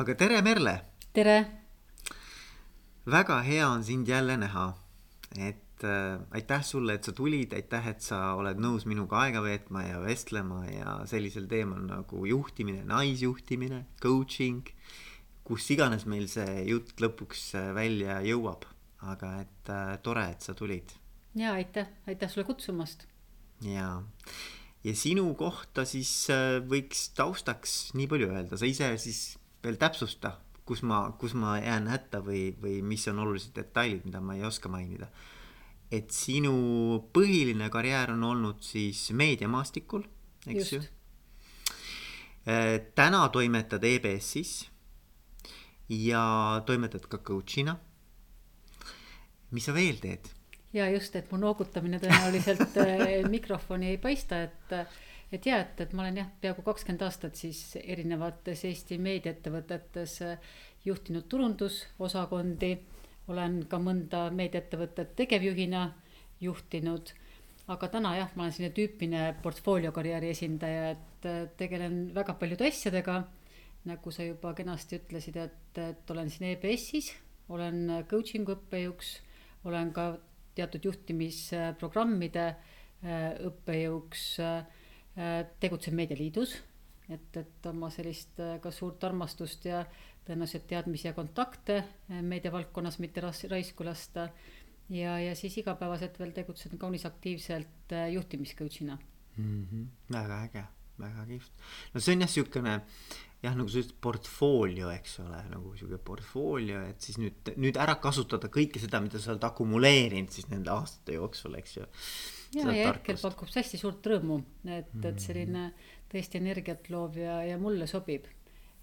aga tere, Merle. tere. väga hea on sind jälle näha. et äh, aitäh sulle, et sa tulid, aitäh, et sa oled nõus minuga aega veetma ja vestlema ja sellisel teemal nagu juhtimine, naisjuhtimine, coaching, kus iganes meil see jutt lõpuks äh, välja jõuab. aga et äh, tore, et sa tulid. ja aitäh, aitäh sulle kutsumast. ja ja sinu kohta siis äh, võiks taustaks nii palju öelda, sa ise siis veel täpsusta, kus ma, kus ma jään hätta või, või mis on olulised detailid, mida ma ei oska mainida. et sinu põhiline karjäär on olnud siis meediamaastikul, eks Just. ju. Äh, täna toimetad EBS-is ja toimetad ka coach'ina. mis sa veel teed? ja just, et mu noogutamine tõenäoliselt äh, mikrofoni ei paista, et, et ja, et, et ma olen jah, peaaegu kakskümmend aastat siis erinevates Eesti meediaettevõtetes äh, juhtinud turundusosakondi. olen ka mõnda meediaettevõtet tegevjuhina juhtinud. aga täna jah, ma olen selline tüüpiline portfoolio karjääri esindaja, et äh, tegelen väga paljude asjadega. nagu sa juba kenasti ütlesid, et, et olen siin EBS-is, olen coaching'u õppejõuks, olen ka teatud juhtimisprogrammide äh, õppejõuks, äh, tegutsen Meedialiidus, et, et oma sellist äh, ka suurt armastust ja tõenäoliselt teadmisi ja kontakte meediavaldkonnas mitte raisku lasta. ja, ja siis igapäevaselt veel tegutsen kaunis aktiivselt juhtimiscoach'ina mm. -hmm. väga äge, väga kihvt. no see on jah, siukene jah, nagu sa ütlesid, portfoolio, eks ole, nagu sihuke portfoolio, et siis nüüd, nüüd ära kasutada kõike seda, mida sa oled akumuleerinud siis nende aastate jooksul, eks ju. Ja, ja hetkel pakub see hästi suurt rõõmu, et, et mm. selline tõesti energiat loov ja, ja mulle sobib.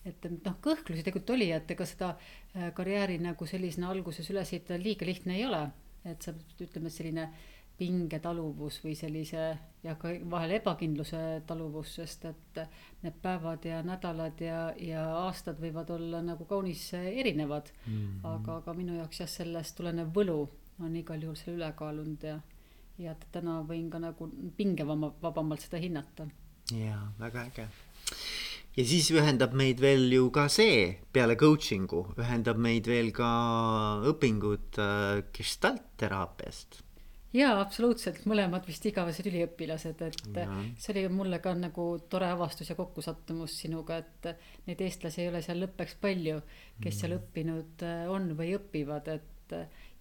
et, et noh, kõhklusi tegelikult oli, et ega seda äh, karjääri nagu sellisena alguses üles ehitada liiga lihtne ei ole, et sa ütleme, selline pingetaluvus või sellise ja ka vahel ebakindluse taluvus, sest et need päevad ja nädalad ja, ja aastad võivad olla nagu kaunis erinevad mm. -hmm. aga, aga minu jaoks jah, sellest tulenev võlu on igal juhul selle üle kaalunud ja, ja täna võin ka nagu pingevabamalt seda hinnata. jaa, väga äge ja siis ühendab meid veel ju ka see, peale coaching'u, ühendab meid veel ka õpingud äh, gestaltteraapiast jaa, absoluutselt, mõlemad vist igavesed üliõpilased, et ja. see oli mulle ka nagu tore avastus ja kokkusattumus sinuga, et neid eestlasi ei ole seal lõppeks palju, kes mm. seal õppinud äh, on või õpivad, et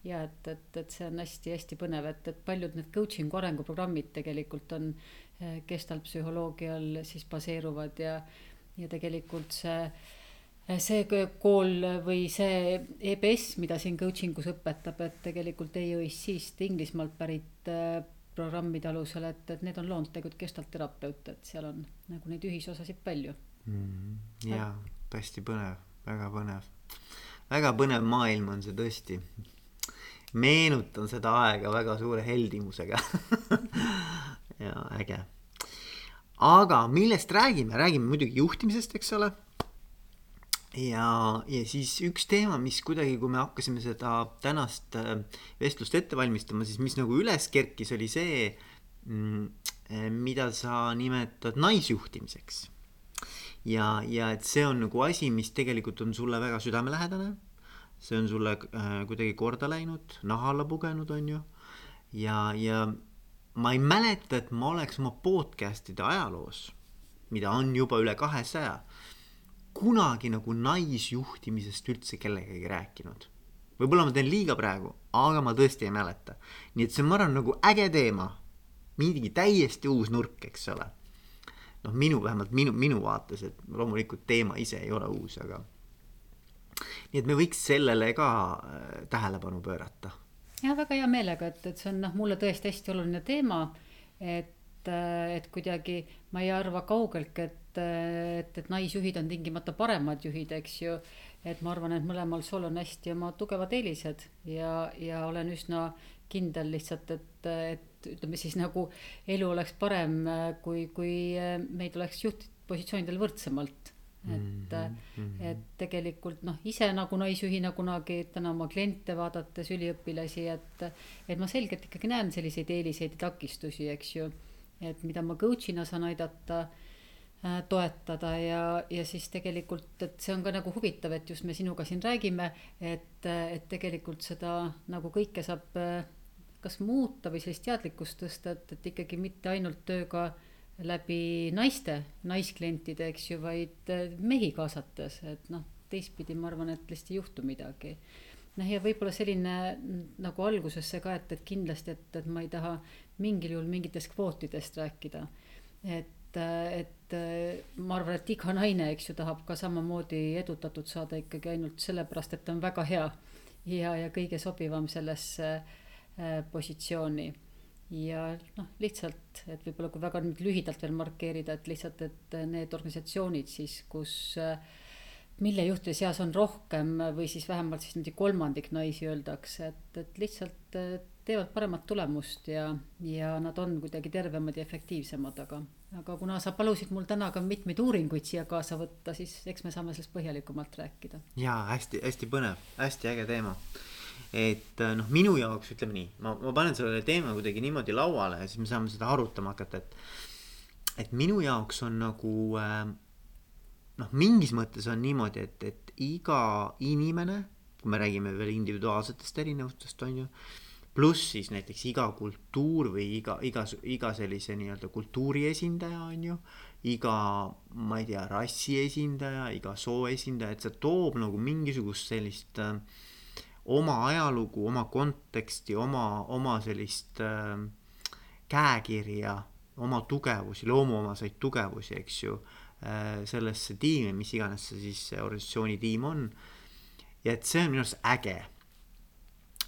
ja et, et, et see on hästi-hästi põnev, et, et paljud need coaching'u arenguprogrammid tegelikult on äh, gestaltpsühholoogial siis baseeruvad ja, ja tegelikult see see kool või see EBS, mida siin coaching us õpetab, et tegelikult EOIC-st Inglismaalt pärit äh, programmide alusel, et, et need on loonud tegelikult gestaltterapeute, et seal on nagu neid ühisosasid palju mm,. jaa, hästi põnev, väga põnev. väga põnev maailm on see tõesti. Meenutan seda aega väga suure heldimusega ja äge. aga millest räägime, räägime muidugi juhtimisest, eks ole ja, ja siis üks teema, mis kuidagi, kui me hakkasime seda tänast äh, vestlust ette valmistama, siis mis nagu üles kerkis, oli see, mm, äh, mida sa nimetad naisjuhtimiseks. ja, ja et see on nagu asi, mis tegelikult on sulle väga südamelähedane. See on sulle äh, kuidagi korda läinud, naha alla pugenud, on ju. ja, ja ma ei mäleta, et ma oleks oma podcast'ide ajaloos, mida on juba üle kahesaja kunagi nagu naisjuhtimisest üldse kellegagi rääkinud. võib-olla ma teen liiga praegu, aga ma tõesti ei mäleta. nii et see on, ma arvan, nagu äge teema. mingi täiesti uus nurk, eks ole. noh, minu, vähemalt minu, minu vaates, et loomulikult teema ise ei ole uus, aga. Nii et me võiks sellele ka äh, tähelepanu pöörata. jah, väga hea meelega, et, et see on noh, mulle tõesti hästi oluline teema. et, äh, et kuidagi ma ei arva kaugeltki, et et, et naisjuhid on tingimata paremad juhid, eks ju. et ma arvan, et mõlemal sool on hästi oma tugevad eelised ja, ja olen üsna kindel lihtsalt, et, et ütleme siis nagu elu oleks parem, kui, kui meid oleks juhtpositsioonidel võrdsemalt et mm, -hmm. et tegelikult noh, ise nagu naisjuhina kunagi täna oma kliente vaadates, üliõpilasi, et, et ma selgelt ikkagi näen selliseid eeliseid ja takistusi, eks ju. et mida ma coach'ina saan aidata äh, toetada ja, ja siis tegelikult, et see on ka nagu huvitav, et just me sinuga siin räägime, et, et tegelikult seda nagu kõike saab äh, kas muuta või sellist teadlikkust tõsta, et, et ikkagi mitte ainult tööga läbi naiste, naisklientide, eks ju, vaid äh, mehi kaasates, et noh, teistpidi ma arvan, et lihtsalt ei juhtu midagi noh, ja võib-olla selline nagu algusesse ka, et, et kindlasti, et, et ma ei taha mingil juhul mingitest kvootidest rääkida. et, et ma arvan, et iga naine, eks ju, tahab ka samamoodi edutatud saada ikkagi ainult sellepärast, et ta on väga hea ja, ja kõige sobivam sellesse äh, positsiooni ja noh, lihtsalt, et võib-olla kui väga nüüd lühidalt veel markeerida, et lihtsalt, et need organisatsioonid siis, kus mille juhtide seas on rohkem või siis vähemalt siis niimoodi kolmandik naisi öeldakse, et, et lihtsalt teevad paremat tulemust ja, ja nad on kuidagi tervemad ja efektiivsemad, aga, aga kuna sa palusid mul täna ka mitmeid uuringuid siia kaasa võtta, siis eks me saame sellest põhjalikumalt rääkida. jaa, hästi-hästi põnev, hästi äge teema. Et äh, noh, minu jaoks ütleme nii, ma, ma panen selle teema kuidagi niimoodi lauale ja siis me saame seda arutama hakata, et et minu jaoks on nagu äh, noh, mingis mõttes on niimoodi, et, et iga inimene, kui me räägime veel individuaalsetest erinevustest, on ju, pluss siis näiteks iga kultuur või iga, iga, iga sellise nii-öelda kultuuri esindaja, on ju, iga, ma ei tea, rassi esindaja, iga soo esindaja, et see toob nagu mingisugust sellist äh, oma ajalugu, oma konteksti, oma, oma sellist äh, käekirja, oma tugevusi, loomuomaseid tugevusi, eks ju Äh, sellesse tiimi, mis iganes see siis see organisatsiooni tiim on. ja et see on minu arust äge.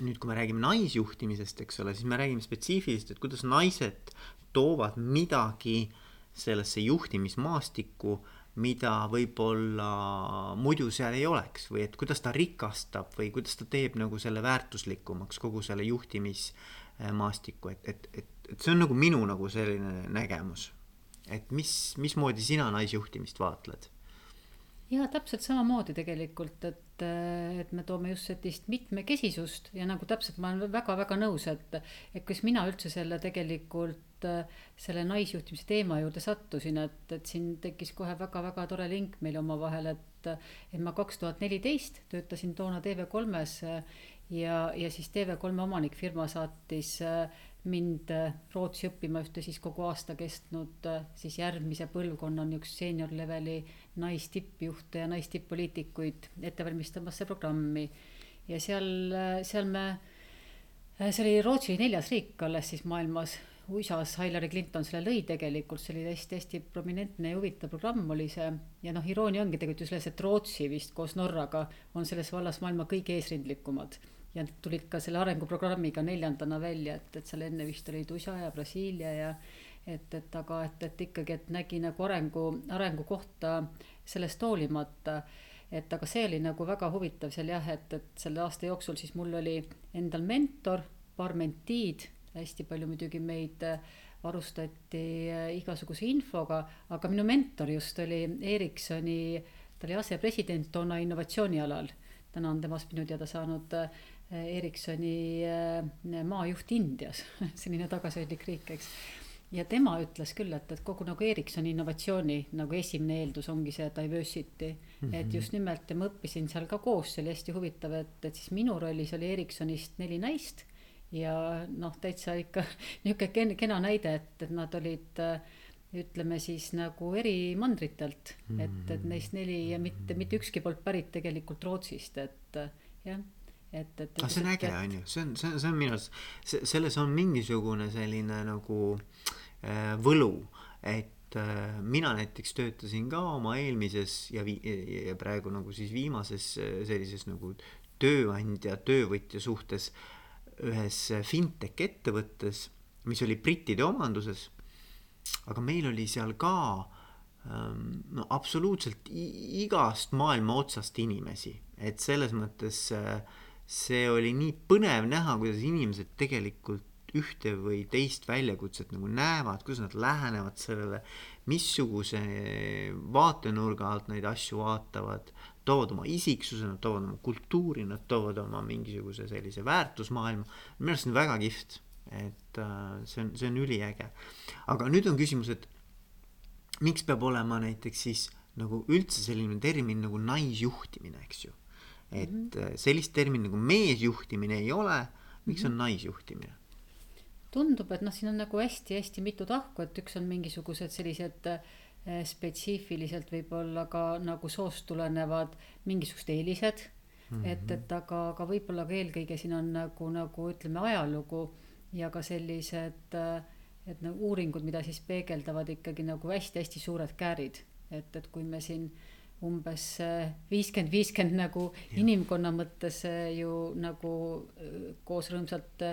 nüüd, kui me räägime naisjuhtimisest, eks ole, siis me räägime spetsiifiliselt, et kuidas naised toovad midagi sellesse juhtimismaastikku, mida võib-olla muidu seal ei oleks või et kuidas ta rikastab või kuidas ta teeb nagu selle väärtuslikumaks kogu selle juhtimismaastiku, et, et, et, et see on nagu minu nagu selline nägemus et mis, mismoodi sina naisjuhtimist vaatled? ja täpselt samamoodi tegelikult, et, et me toome just sellist mitmekesisust ja nagu täpselt ma olen väga-väga nõus, et, et kuidas mina üldse selle tegelikult selle naisjuhtimise teema juurde sattusin, et, et siin tekkis kohe väga-väga tore link meil omavahel, et, et ma kaks tuhat neliteist töötasin toona TV3-s ja, ja siis TV3 omanikfirma saatis äh, mind äh, Rootsi õppima ühte siis kogu aasta kestnud äh, siis järgmise põlvkonna niisugust seenior leveli naistippjuhte ja naistipp-poliitikuid ettevalmistamasse programmi. ja seal, äh, seal me, see oli Rootsi neljas riik alles siis maailmas. USA-s Hillary Clinton selle lõi tegelikult, see oli hästi-hästi prominentne ja huvitav programm oli see. ja noh, iroonia ongi tegelikult ju selles, et Rootsi vist koos Norraga on selles vallas maailma kõige eesrindlikumad ja tulid ka selle arenguprogrammiga neljandana välja, et, et seal enne vist olid USA ja Brasiilia ja et, et aga et, et ikkagi, et nägi nagu arengu, arengukohta sellest hoolimata. et aga see oli nagu väga huvitav seal jah, et, et selle aasta jooksul siis mul oli endal mentor, paar mentiid, hästi palju muidugi meid varustati igasuguse infoga, aga minu mentor just oli Ericssoni, ta oli asepresident toona innovatsioonialal täna on temast minu teada saanud Ericssoni äh, maajuht Indias selline tagasihoidlik riik, eks. ja tema ütles küll, et, et kogu nagu Ericssoni innovatsiooni nagu esimene eeldus ongi see diversity mm. -hmm. et just nimelt ja ma õppisin seal ka koos, see oli hästi huvitav, et, et siis minu rollis oli Ericssonist neli naist. Ja noh, täitsa ikka nihuke kena näide, et, et nad olid äh, ütleme siis nagu eri mandritelt. Mm, et, et neist neli ja mitte, mitte ükski polnud pärit tegelikult Rootsist, et äh, jah et, et. aga see on äge, on ju, see on, see on, see on minu arust, see, selles on mingisugune selline nagu äh, võlu, et äh, mina näiteks töötasin ka oma eelmises ja vi-, ja praegu nagu siis viimases äh, sellises nagu tööandja, töövõtja suhtes ühes fintech ettevõttes, mis oli brittide omanduses. aga meil oli seal ka ähm, no absoluutselt igast maailma otsast inimesi, et selles mõttes äh, see oli nii põnev näha, kuidas inimesed tegelikult ühte või teist väljakutset nagu näevad, kuidas nad lähenevad sellele, missuguse vaatenurga alt neid asju vaatavad, toovad oma isiksuse, nad toovad oma kultuuri, nad toovad oma mingisuguse sellise väärtusmaailma. minu arust see on väga kihvt, et äh, see on, see on üliäge. aga nüüd on küsimus, et miks peab olema näiteks siis nagu üldse selline termin nagu naisjuhtimine, eks ju. et mm -hmm. sellist terminit nagu meesjuhtimine ei ole, miks on mm -hmm. naisjuhtimine? tundub, et noh, siin on nagu hästi-hästi mitu tahku, et üks on mingisugused sellised äh, spetsiifiliselt võib-olla ka nagu soost tulenevad mingisugused eelised mm. -hmm. et, et aga, aga võib-olla ka eelkõige siin on nagu, nagu ütleme, ajalugu ja ka sellised äh, et nagu uuringud, mida siis peegeldavad ikkagi nagu hästi-hästi suured käärid, et, et kui me siin umbes äh, viiskümmend, viiskümmend nagu ja. inimkonna mõttes äh, ju nagu äh, koos rõõmsalt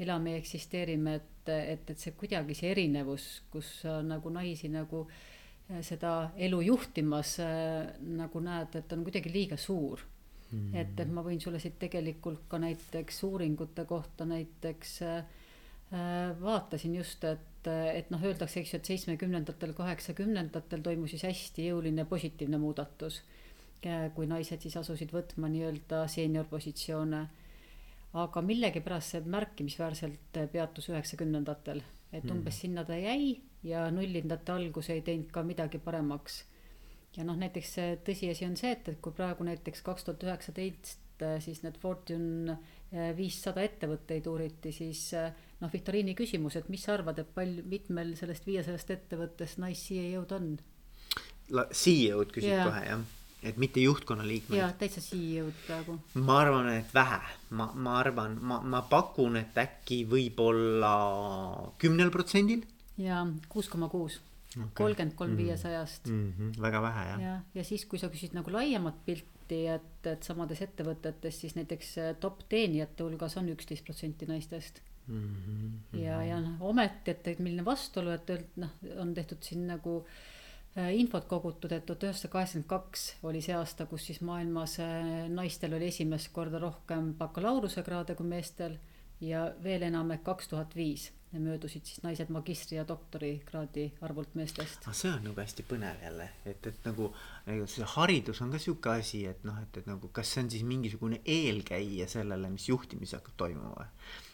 elame ja eksisteerime, et, et, et see kuidagi see erinevus, kus nagu naisi nagu seda elu juhtimas nagu näed, et on kuidagi liiga suur mm.. et, et ma võin sulle siit tegelikult ka näiteks uuringute kohta näiteks äh, Äh, vaatasin just, et, et noh, öeldakse, eks ju, et seitsmekümnendatel, kaheksakümnendatel toimus siis hästi jõuline positiivne muudatus. kui naised siis asusid võtma nii-öelda seeniorpositsioone. aga millegipärast see märkimisväärselt peatus üheksakümnendatel, et umbes mm. sinna ta jäi ja nullindate algus ei teinud ka midagi paremaks. ja noh, näiteks tõsiasi on see, et, et kui praegu näiteks kaks tuhat üheksateist siis need Fortune viissada ettevõtteid uuriti, siis noh, viktoriini küsimus, et mis sa arvad, et palju, mitmel sellest viiesajast ettevõttest nais-CEO-d on? CEO-d küsid yeah. kohe jah, et mitte juhtkonna liikmeid. jaa, täitsa CEO-d praegu. ma arvan, et vähe, ma, ma arvan, ma, ma pakun, et äkki võib-olla kümnel protsendil. Jaa, kuus koma kuus kolmkümmend kolm mhm. viiesajast. Mhm, väga vähe jah. ja, ja siis, kui sa küsid nagu laiemat pilti, et, et samades ettevõtetes siis näiteks top teenijate hulgas on üksteist protsenti naistest mm. -hmm. ja, ja noh, ometi, et, et milline vastuolu, et noh, on tehtud siin nagu äh, infot kogutud, et tuhat üheksasada kaheksakümmend kaks oli see aasta, kus siis maailmas äh, naistel oli esimest korda rohkem bakalaureusekraade kui meestel ja veel enam, et kaks tuhat viis möödusid siis naised magistri ja doktorikraadi arvult meestest. see on nagu hästi põnev jälle, et, et nagu see haridus on ka sihuke asi, et noh, et, et nagu kas see on siis mingisugune eelkäija sellele, mis juhtimises hakkab toimuma või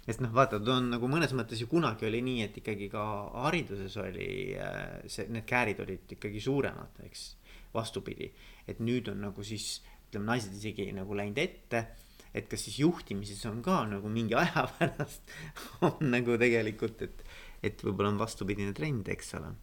sest noh, vaata, ta on nagu mõnes mõttes ju kunagi oli nii, et ikkagi ka hariduses oli äh, see, need käärid olid ikkagi suuremad, eks. vastupidi, et nüüd on nagu siis ütleme, naised isegi nagu läinud ette. Et kas siis juhtimises on ka nagu mingi aja pärast on nagu tegelikult, et, et võib-olla on vastupidine trend, eks ole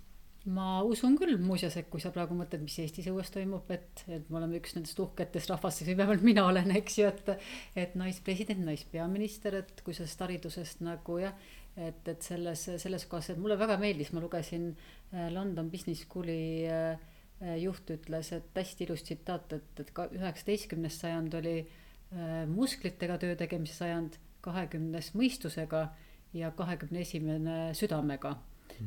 ma usun küll muuseas, et kui sa praegu mõtled, mis Eestis õues toimub, et, et me oleme üks nendest uhketest rahvastest või vähemalt mina olen, eks ju, et. et naispresident, naispeaminister, et kui sellest haridusest nagu jah, et, et selles, selles kohas, et mulle väga meeldis, ma lugesin äh, London Business School'i äh, juht ütles, et hästi ilus tsitaat, et, et ka üheksateistkümnes sajand oli äh, musklitega töö tegemise sajand, kahekümnes mõistusega ja kahekümne esimene südamega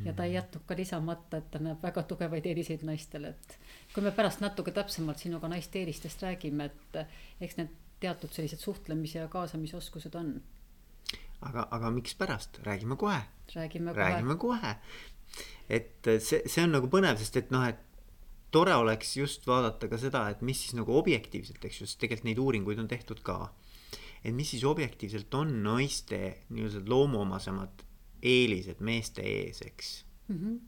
ja ta ei jätnud ka lisamata, et ta näeb väga tugevaid eeliseid naistele, et kui me pärast natuke täpsemalt sinuga naiste eelistest räägime, et eks need teatud sellised suhtlemise ja kaasamisoskused on. aga, aga mikspärast, räägime kohe. räägime kohe. räägime kohe. et see, see on nagu põnev, sest et noh, et tore oleks just vaadata ka seda, et mis siis nagu objektiivselt, eks ju, sest tegelikult neid uuringuid on tehtud ka. et mis siis objektiivselt on naiste nii-öelda loomuomasemad eelised meeste ees, eks mm. -hmm.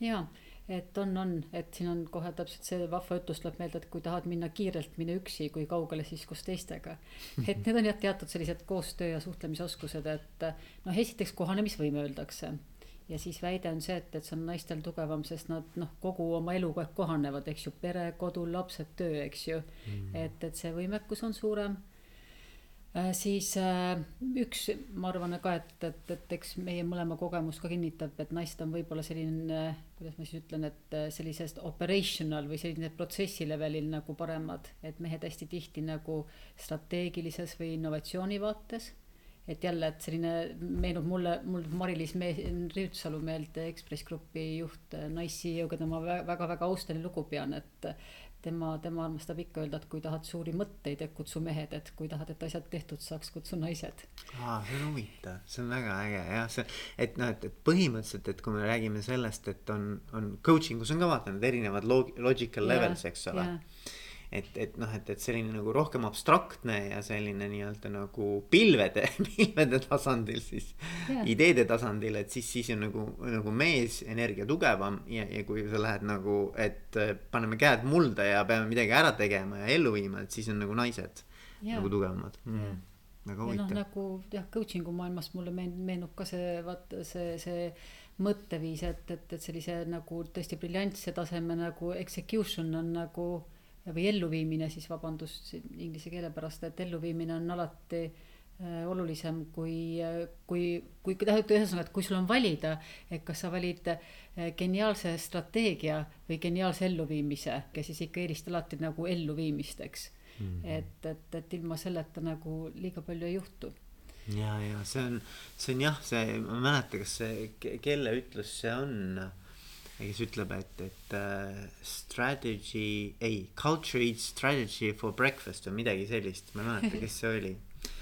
ja, et on, on, et siin on kohe täpselt see vahva ütlus tuleb meelde, et kui tahad minna kiirelt, mine üksi, kui kaugele, siis koos teistega. et need on jah, teatud sellised koostöö ja suhtlemisoskused, et noh, esiteks kohanemisvõime öeldakse ja siis väide on see, et, et see on naistel tugevam, sest nad noh, kogu oma elu kogu aeg kohanevad, eks ju, pere, kodu, lapsed, töö, eks ju. Mm.. et, et see võimekus on suurem. Äh, siis äh, üks, ma arvan ka, et, et, et eks meie mõlema kogemus ka kinnitab, et naised on võib-olla selline, kuidas ma siis ütlen, et äh, sellisest operational või selline protsessi levelil nagu paremad, et mehed hästi tihti nagu strateegilises või innovatsiooni vaates et jälle, et selline meenub mulle, mul Mari-Liis Rüütsalu meelde Ekspress Grupi juht, nais-CEO, keda ma väga-väga austan ja lugu pean, et tema, tema armastab ikka öelda, et kui tahad suuri mõtteid, et kutsu mehed, et kui tahad, et asjad tehtud saaks, kutsu naised. aa, see on huvitav, see on väga äge jah, see, et noh, et, et põhimõtteliselt, et kui me räägime sellest, et on, on coaching us on ka vaata need erinevad log-, logical levels, eks ole yeah et, et noh, et, et selline nagu rohkem abstraktne ja selline nii-öelda nagu pilvede, pilvede tasandil siis yeah., ideede tasandil, et siis, siis on nagu, nagu mees energia tugevam ja, ja kui sa lähed nagu, et paneme käed mulda ja peame midagi ära tegema ja ellu viima, et siis on nagu naised yeah. nagu tugevamad mm. Yeah väga huvitav. noh, nagu jah, coaching'u maailmas mulle meenub ka see, vaata see, see mõtteviis, et, et, et sellise nagu tõesti briljantse taseme nagu execution on nagu või elluviimine siis vabandust inglise keele pärast, et elluviimine on alati äh, olulisem kui, kui, kui tähendab ühesõnaga, et kui sul on valida, et kas sa valid äh, geniaalse strateegia või geniaalse elluviimise, kes siis ikka eelistab alati nagu elluviimist, eks mm. -hmm. et, et, et ilma selleta nagu liiga palju ei juhtu ja, ja see on, see on jah, see, ma ei mäleta, kas see, kelle ütlus see on, kes ütleb, et, et uh, strategy, ei, culture eats strategy for breakfast või midagi sellist, ma ei mäleta, kes see oli.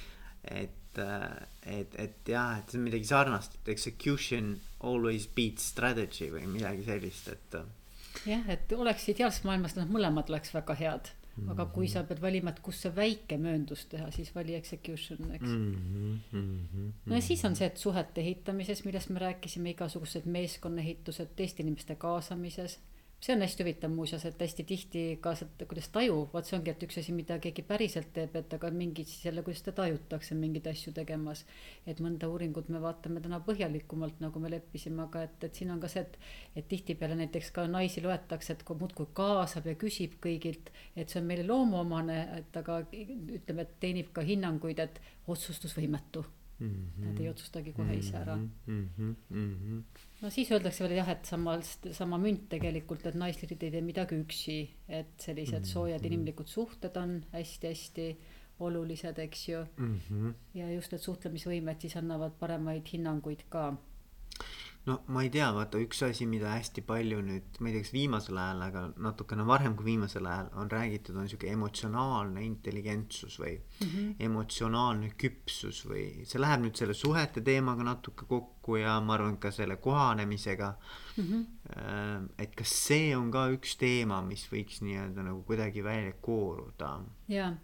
et uh,, et, et jah, et see on midagi sarnast, et execution always beats strategy või midagi sellist, et. jah, et oleks ideaalses maailmas nad mõlemad oleks väga head. Aga kui sa pead valima, et kus see väike mööndus teha, siis vali execution, eks mm. -hmm, mm -hmm, no ja siis on see, et suhete ehitamises, millest me rääkisime, igasugused meeskonnaehitused, teiste inimeste kaasamises see on hästi huvitav muuseas, et hästi tihti ka see, kuidas taju, vot see ongi, et üks asi, mida keegi päriselt teeb, et aga mingid siis jälle, kuidas teda tajutakse mingeid asju tegemas. et mõnda uuringut me vaatame täna põhjalikumalt, nagu me leppisime, aga et, et siin on ka see, et, et tihtipeale näiteks ka naisi loetakse, et kui muudkui kaasab ja küsib kõigilt, et see on meile loomuomane, et aga ütleme, et teenib ka hinnanguid, et otsustusvõimetu mm. -hmm. Nad ei otsustagi kohe ise ära mm. -hmm. Mm -hmm. no siis öeldakse veel jah, et samast, sama münt tegelikult, et naisliidrid ei tee midagi üksi, et sellised mm -hmm. soojad inimlikud suhted on hästi-hästi olulised, eks ju mm. -hmm. ja just need suhtlemisvõimed siis annavad paremaid hinnanguid ka no ma ei tea, vaata üks asi, mida hästi palju nüüd, ma ei tea, kas viimasel ajal, aga natukene varem kui viimasel ajal on räägitud, on sihuke emotsionaalne intelligentsus või mm -hmm. emotsionaalne küpsus või see läheb nüüd selle suhete teemaga natuke kokku ja ma arvan ka selle kohanemisega mm. -hmm. et kas see on ka üks teema, mis võiks nii-öelda nagu kuidagi välja kooruda? jaa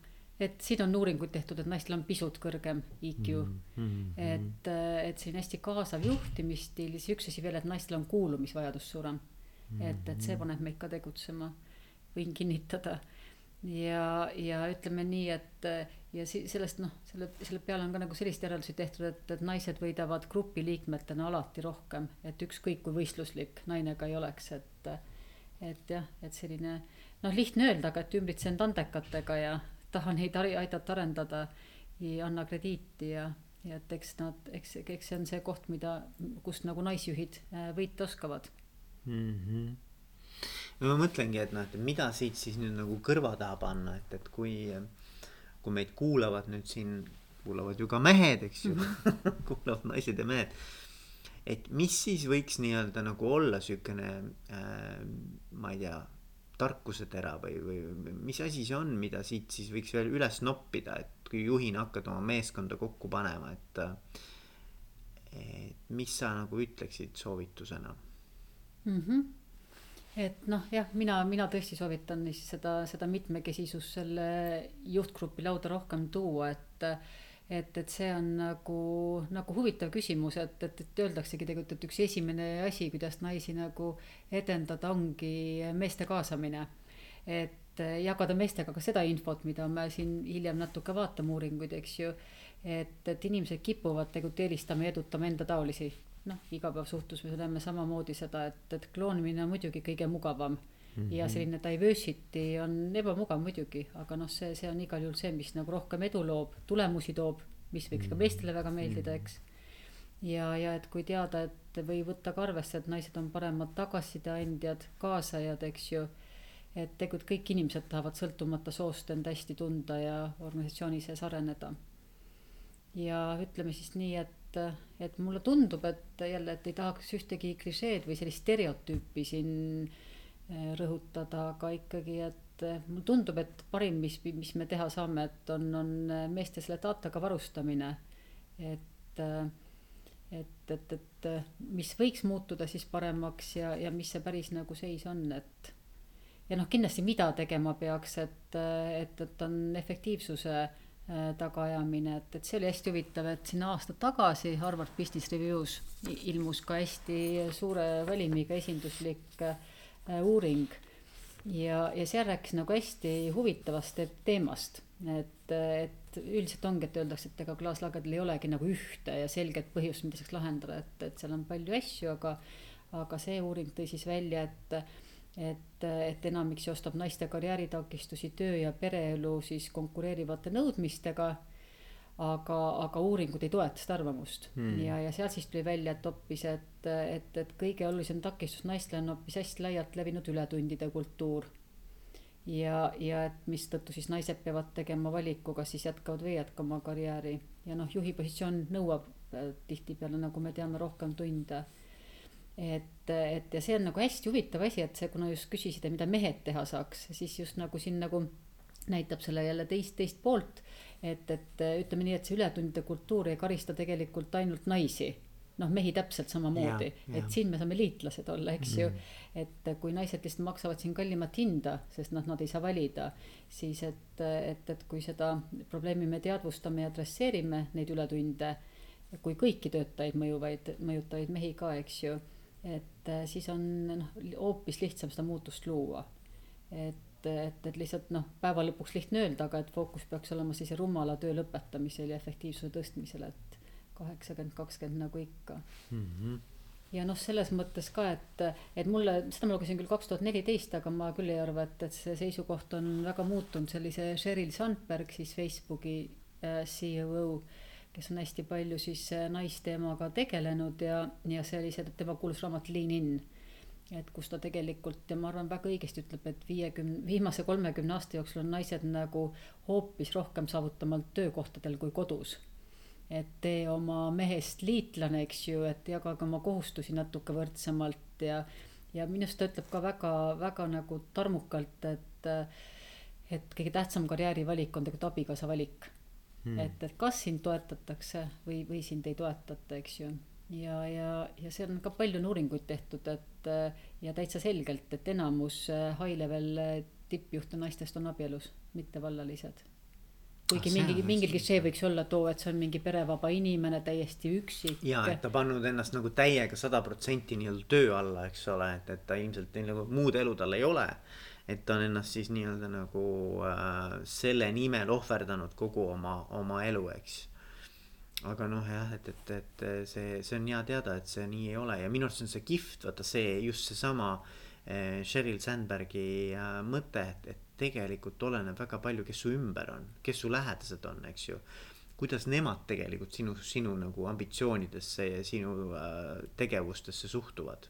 et siin on uuringuid tehtud, et naistel on pisut kõrgem IQ mm. -hmm. et, äh, et selline hästi kaasav juhtimisstiil, siis üks asi veel, et naistel on kuulumisvajadus suurem mm. -hmm. et, et see paneb meid ka tegutsema, võin kinnitada. ja, ja ütleme nii, et ja si-, sellest noh, selle, selle peale on ka nagu selliseid järeldusi tehtud, et, et naised võidavad grupiliikmetena alati rohkem, et ükskõik kui võistluslik naine ka ei oleks, et et jah, et selline noh, lihtne öelda, aga et ümbritsen andekatega ja taha neid aidata arendada ja anna krediiti ja, ja et eks nad, eks, eks see on see koht, mida, kust nagu naisjuhid äh, võita oskavad mm. -hmm. no ma mõtlengi, et noh, et mida siit siis nüüd nagu kõrva taha panna, et, et kui, kui meid kuulavad nüüd siin, kuulavad ju ka mehed, eks ju mm -hmm. kuulavad naised ja mehed et mis siis võiks nii-öelda nagu olla siukene äh,, ma ei tea tarkusetera või, või mis asi see on, mida siit siis võiks veel üles noppida, et kui juhina hakkad oma meeskonda kokku panema, et. et mis sa nagu ütleksid soovitusena mm? -hmm et noh, jah, mina, mina tõesti soovitan seda, seda mitmekesisust selle juhtgrupi lauda rohkem tuua, et et, et see on nagu, nagu huvitav küsimus, et, et, et öeldaksegi tegelikult, et üks esimene asi, kuidas naisi nagu edendada, ongi meeste kaasamine. et jagada meestega ka seda infot, mida me siin hiljem natuke vaatame, uuringuid, eks ju. et, et inimesed kipuvad tegelikult eelistama ja edutama enda taolisi. noh, igapäevasuhtluses me näeme samamoodi seda, et, et kloonimine on muidugi kõige mugavam Mm -hmm. ja selline diversity on ebamugav muidugi, aga noh, see, see on igal juhul see, mis nagu rohkem edu loob, tulemusi toob, mis võiks ka meestele väga meeldida, eks. ja, ja et kui teada, et või võtta ka arvesse, et naised on paremad tagasiside andjad, kaasajad, eks ju. et tegelikult kõik inimesed tahavad sõltumata soost end hästi tunda ja organisatsiooni sees areneda. ja ütleme siis nii, et, et mulle tundub, et jälle, et ei tahaks ühtegi klišeed või sellist stereotüüpi siin Eh, rõhutada, aga ikkagi, et eh, mulle tundub, et parim, mis, mis me teha saame, et on, on eh, meeste selle dataga varustamine. et, et, et, et mis võiks muutuda siis paremaks ja, ja mis see päris nagu seis on, et, ja noh, kindlasti mida tegema peaks, et, et, et on efektiivsuse tagaajamine, et, et see oli hästi huvitav, et siin aasta tagasi Harvard Business Reviews ilmus ka hästi suure valimiga esinduslik äh, uuring. ja, ja seal rääkis nagu hästi huvitavast teemast, et, et üldiselt ongi, et öeldakse, et ega klaaslagedel ei olegi nagu ühte ja selget põhjust, mida saaks lahendada, et, et seal on palju asju, aga, aga see uuring tõi siis välja, et et, et enamik seostab naiste karjääritakistusi töö ja pereelu siis konkureerivate nõudmistega. Aga, aga uuringud ei toeta seda arvamust hmm. ja, ja seal siis tuli välja, et hoopis, et, et, et kõige olulisem takistus naistele on hoopis hästi laialt levinud ületundide kultuur. ja, ja et mistõttu siis naised peavad tegema valiku, kas siis jätkavad või ei jätka oma karjääri ja noh, juhi positsioon nõuab äh, tihtipeale, nagu me teame, rohkem tunde et, et ja see on nagu hästi huvitav asi, et see, kuna just küsisid, et mida mehed teha saaks, siis just nagu siin nagu näitab selle jälle teist, teist poolt. Et, et ütleme nii, et see ületundide kultuur ei karista tegelikult ainult naisi noh, mehi täpselt samamoodi, et siin me saame liitlased olla, eks mm. ju. et kui naised lihtsalt maksavad siin kallimat hinda, sest noh, nad ei saa valida, siis et, et, et kui seda probleemi me teadvustame ja adresseerime neid ületunde, kui kõiki töötajaid mõjuvaid, mõjutavaid mehi ka, eks ju et siis on noh, hoopis lihtsam seda muutust luua. et, et, et lihtsalt noh, päeva lõpuks lihtne öelda, aga et fookus peaks olema siis rumala töö lõpetamisel ja efektiivsuse tõstmisel, et kaheksakümmend, kakskümmend nagu ikka mm. -hmm ja noh, selles mõttes ka, et, et mulle, seda ma lugesin küll kaks tuhat neliteist, aga ma küll ei arva, et, et see seisukoht on väga muutunud, sellise Sheryl Sandberg siis Facebooki äh, CEO kes on hästi palju siis äh, naisteemaga tegelenud ja, ja see oli see tema kuulus raamat Lean In. Et kus ta tegelikult ja ma arvan, väga õigesti ütleb, et viiekümne, viimase kolmekümne aasta jooksul on naised nagu hoopis rohkem saavutamal töökohtadel kui kodus. et tee oma mehest liitlane, eks ju, et jagage oma kohustusi natuke võrdsemalt ja, ja minu arust ta ütleb ka väga, väga nagu tarmukalt, et, et kõige tähtsam karjäärivalik on tegelikult abikaasa valik hmm.. et, et kas sind toetatakse või, või sind ei toetata, eks ju. Ja, ja, ja seal on ka palju on uuringuid tehtud, et ja täitsa selgelt, et enamus äh, high level äh, tippjuhte naistest on abielus, mitte vallalised kuigi ah, mingi, mingi klišee võiks olla too, et see on mingi perevaba inimene, täiesti üksik. ja, et ta pannud ennast nagu täiega sada protsenti nii-öelda töö alla, eks ole, et, et ta ilmselt nagu muud elu tal ei ole et ta on ennast siis nii-öelda nagu äh, selle nimel ohverdanud kogu oma, oma elu, eks. Aga noh, jah, et, et, et see, see on hea teada, et see nii ei ole. Ja minu arust on see kihvt, vaata see just seesama äh, Sheryl Sandbergi äh, mõte, et, et tegelikult oleneb väga palju, kes su ümber on, kes su lähedased on, eks ju. Kuidas nemad tegelikult sinu, sinu nagu ambitsioonidesse ja sinu äh, tegevustesse suhtuvad.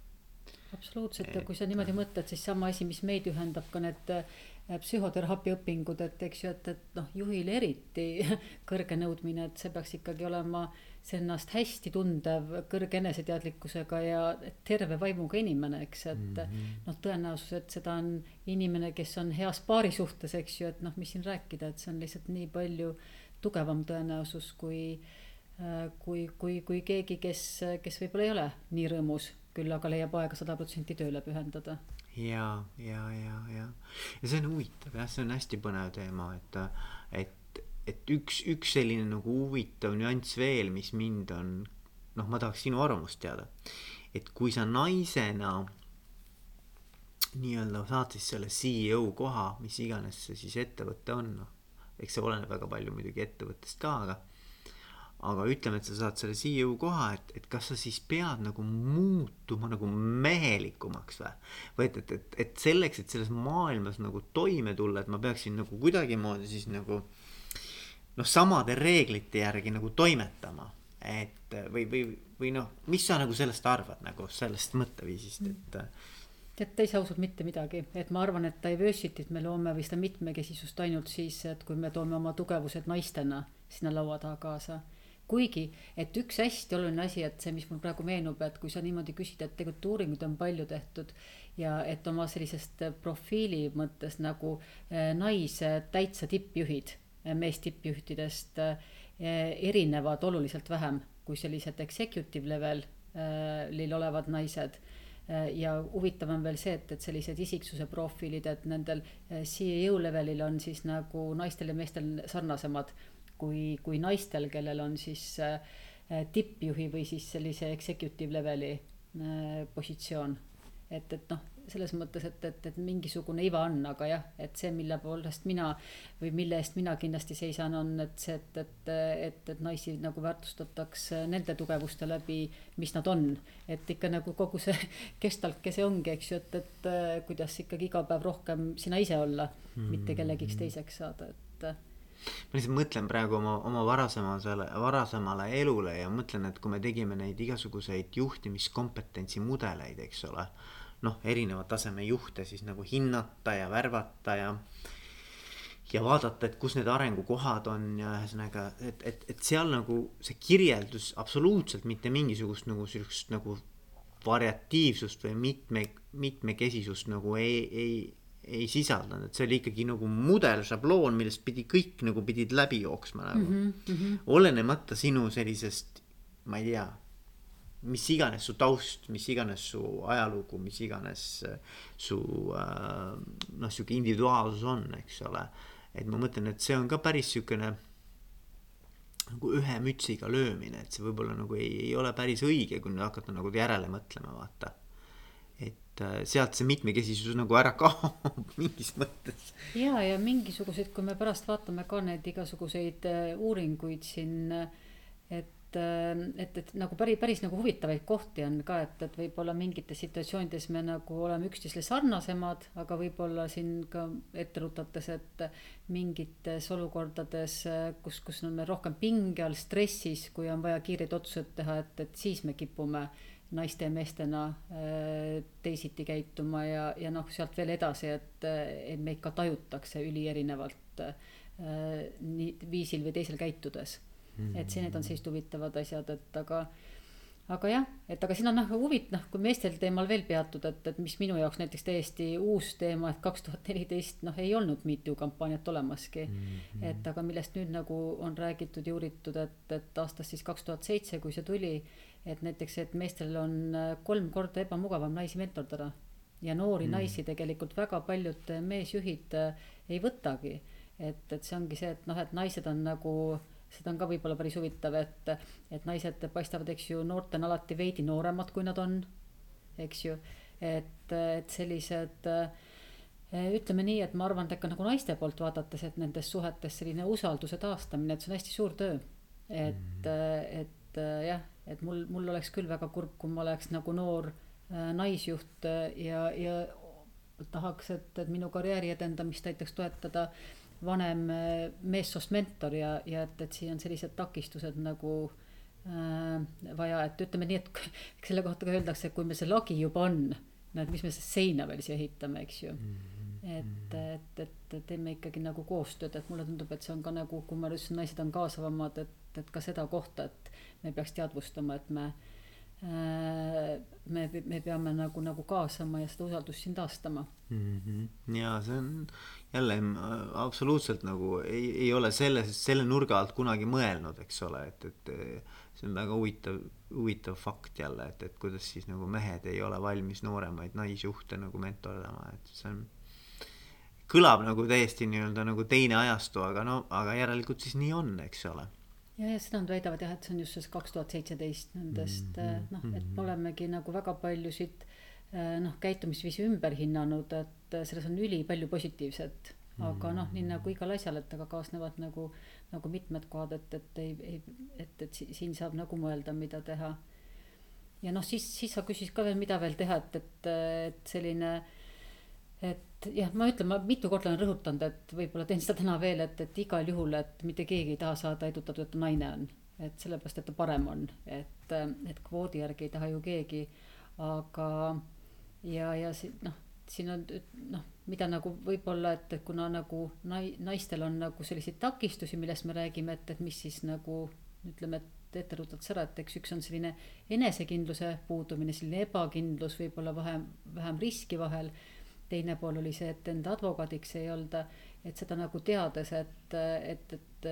Absoluutselt. Ja kui sa niimoodi mõtled, siis sama asi, mis meid ühendab ka need äh, psühhoteraapia õpingud, et eks ju, et, et noh, juhil eriti kõrge nõudmine, et see peaks ikkagi olema see ennast hästi tundev, kõrge eneseteadlikkusega ja terve vaimuga inimene, eks, et mm -hmm. noh, tõenäosus, et seda on inimene, kes on heas paari suhtes, eks ju, et noh, mis siin rääkida, et see on lihtsalt nii palju tugevam tõenäosus kui äh, kui, kui, kui keegi, kes, kes võib-olla ei ole nii rõõmus küll aga leiab aega sada protsenti tööle pühendada. ja, ja, ja, ja, ja see on huvitav jah, see on hästi põnev teema, et, et, et üks, üks selline nagu huvitav nüanss veel, mis mind on, noh, ma tahaks sinu arvamust teada. et kui sa naisena nii-öelda saad siis selle CEO koha, mis iganes see siis ettevõte on, noh, eks see oleneb väga palju muidugi ettevõttest ka, aga aga ütleme, et sa saad selle CEO koha, et, et kas sa siis pead nagu muutuma nagu mehelikumaks või? või et, et, et, et selleks, et selles maailmas nagu toime tulla, et ma peaksin nagu kuidagimoodi siis nagu noh, samade reeglite järgi nagu toimetama. et või, või, või noh, mis sa nagu sellest arvad nagu sellest mõtteviisist, et tead, täitsa ausalt mitte midagi, et ma arvan, et diversity't me loome või seda mitmekesisust ainult siis, et kui me toome oma tugevused naistena sinna laua taha kaasa kuigi, et üks hästi oluline asi, et see, mis mul praegu meenub, et kui sa niimoodi küsid, et tegelikult uuringuid on palju tehtud ja et oma sellisest profiili mõttes nagu eh, naise täitsa tippjuhid, eh, meestippjuhtidest erinevad oluliselt vähem kui sellised executive level'il olevad naised. Ja huvitav on veel see, et, et sellised isiksuse profiilid, et nendel CEO levelil on siis nagu naistel ja meestel sarnasemad kui, kui naistel, kellel on siis tippjuhi või siis sellise executive leveli positsioon. et, et noh, selles mõttes, et, et, et mingisugune iva on, aga jah, et see, mille poolest mina või mille eest mina kindlasti seisan, on, et see, et, et, et, et naisi nagu väärtustatakse nende tugevuste läbi, mis nad on. et ikka nagu kogu see kestalke see ongi, eks ju, et, et kuidas ikkagi iga päev rohkem sina ise olla mm, -hmm. mitte kellegiks teiseks saada, et ma lihtsalt mõtlen praegu oma, oma varasemale, varasemale elule ja mõtlen, et kui me tegime neid igasuguseid juhtimiskompetentsi mudeleid, eks ole noh, erineva taseme juhte siis nagu hinnata ja värvata ja ja vaadata, et kus need arengukohad on ja ühesõnaga, et, et, et seal nagu see kirjeldus absoluutselt mitte mingisugust nagu sihukest nagu variatiivsust või mitme, mitmekesisust nagu ei, ei, ei sisaldanud, et see oli ikkagi nagu mudel, šabloon, millest pidi kõik nagu pidid läbi jooksma nagu mm. -hmm. olenemata sinu sellisest, ma ei tea mis iganes su taust, mis iganes su ajalugu, mis iganes äh, su äh, noh, sihuke individuaalsus on, eks ole. et ma mõtlen, et see on ka päris siukene nagu ühe mütsiga löömine, et see võib-olla nagu ei, ei ole päris õige, kui nüüd hakata nagu järele mõtlema, vaata. Et äh, sealt see mitmekesisus nagu ära kaob mingis mõttes. ja, ja mingisuguseid, kui me pärast vaatame ka neid igasuguseid uuringuid siin, et et, et, et nagu päris, päris nagu huvitavaid kohti on ka, et, et võib-olla mingites situatsioonides me nagu oleme üksteisele sarnasemad, aga võib-olla siin ka ette rutates, et mingites olukordades, kus, kus on meil rohkem pinge all, stressis, kui on vaja kiireid otsuseid teha, et, et siis me kipume naiste ja meestena äh, teisiti käituma ja, ja noh, sealt veel edasi, et, et meid ka tajutakse ülierinevalt äh, nii viisil või teisel käitudes et see, need on sellised huvitavad asjad, et aga aga jah, et aga siin on noh huvit-, noh, kui meestel teemal veel peatuda, et, et mis minu jaoks näiteks täiesti uus teema, et kaks tuhat neliteist noh, ei olnud MeToo kampaaniat olemaski mm. -hmm. et aga millest nüüd nagu on räägitud ja uuritud, et, et aastast siis kaks tuhat seitse, kui see tuli, et näiteks, et meestel on äh, kolm korda ebamugavam naisi mentordada ja noori mm. naisi tegelikult väga paljud meesjuhid äh, ei võtagi. et, et see ongi see, et noh, et naised on nagu seda on ka võib-olla päris huvitav, et, et naised paistavad, eks ju, noortena alati veidi nooremad, kui nad on, eks ju. et, et sellised ütleme nii, et ma arvan, et ikka nagu naiste poolt vaadates, et nendes suhetes selline usalduse taastamine, et see on hästi suur töö. et mm., et jah, et mul, mul oleks küll väga kurb, kui ma oleks nagu noor äh, naisjuht ja, ja tahaks, et, et minu karjääri edendamist aitaks toetada äh, vanem äh, meessoost mentor ja, ja et, et siin on sellised takistused nagu äh, vaja, et ütleme nii, et selle kohta ka öeldakse, et kui meil see lagi juba on, no et mis me siis seina veel siia ehitame, eks ju mm. -hmm. et, et, et teeme ikkagi nagu koostööd, et mulle tundub, et see on ka nagu, kui ma ütlesin, naised on kaasavamad, et, et ka seda kohta, et me peaks teadvustama, et me äh, me, me peame nagu, nagu kaasama ja seda usaldust siin taastama mm. -hmm. ja see on jälle äh, absoluutselt nagu ei, ei ole selle, selle nurga alt kunagi mõelnud, eks ole, et, et see on väga huvitav, huvitav fakt jälle, et, et kuidas siis nagu mehed ei ole valmis nooremaid naisjuhte nagu mentordama, et see on kõlab nagu täiesti nii-öelda nagu teine ajastu, aga no, aga järelikult siis nii on, eks ole. Ja, ja seda nad väidavad jah, et see on just see kaks tuhat seitseteist nendest mm -hmm. noh, et me olemegi nagu väga paljusid äh, noh, käitumisviisi ümber hinnanud, et selles on ülipalju positiivset aga noh, nii nagu igal asjal, et aga kaasnevad nagu, nagu mitmed kohad, et, et ei, ei, et, et siin saab nagu mõelda, mida teha. ja noh, siis, siis sa küsisid ka veel, mida veel teha, et, et, et selline, et jah, ma ütlen, ma mitu korda olen rõhutanud, et võib-olla teen seda täna veel, et, et igal juhul, et mitte keegi ei taha saada edutatud, et naine on. et sellepärast, et ta parem on, et, et kvoodi järgi ei taha ju keegi, aga ja, ja si-, noh siin on noh, mida nagu võib-olla, et, et kuna nagu nai-, naistel on nagu selliseid takistusi, millest me räägime, et, et mis siis nagu ütleme, et ette rutatakse ära, et eks üks on selline enesekindluse puudumine, selline ebakindlus, võib-olla vähem, vähem riski vahel. Teine pool oli see, et enda advokaadiks ei olda, et seda nagu teades, et, et, et,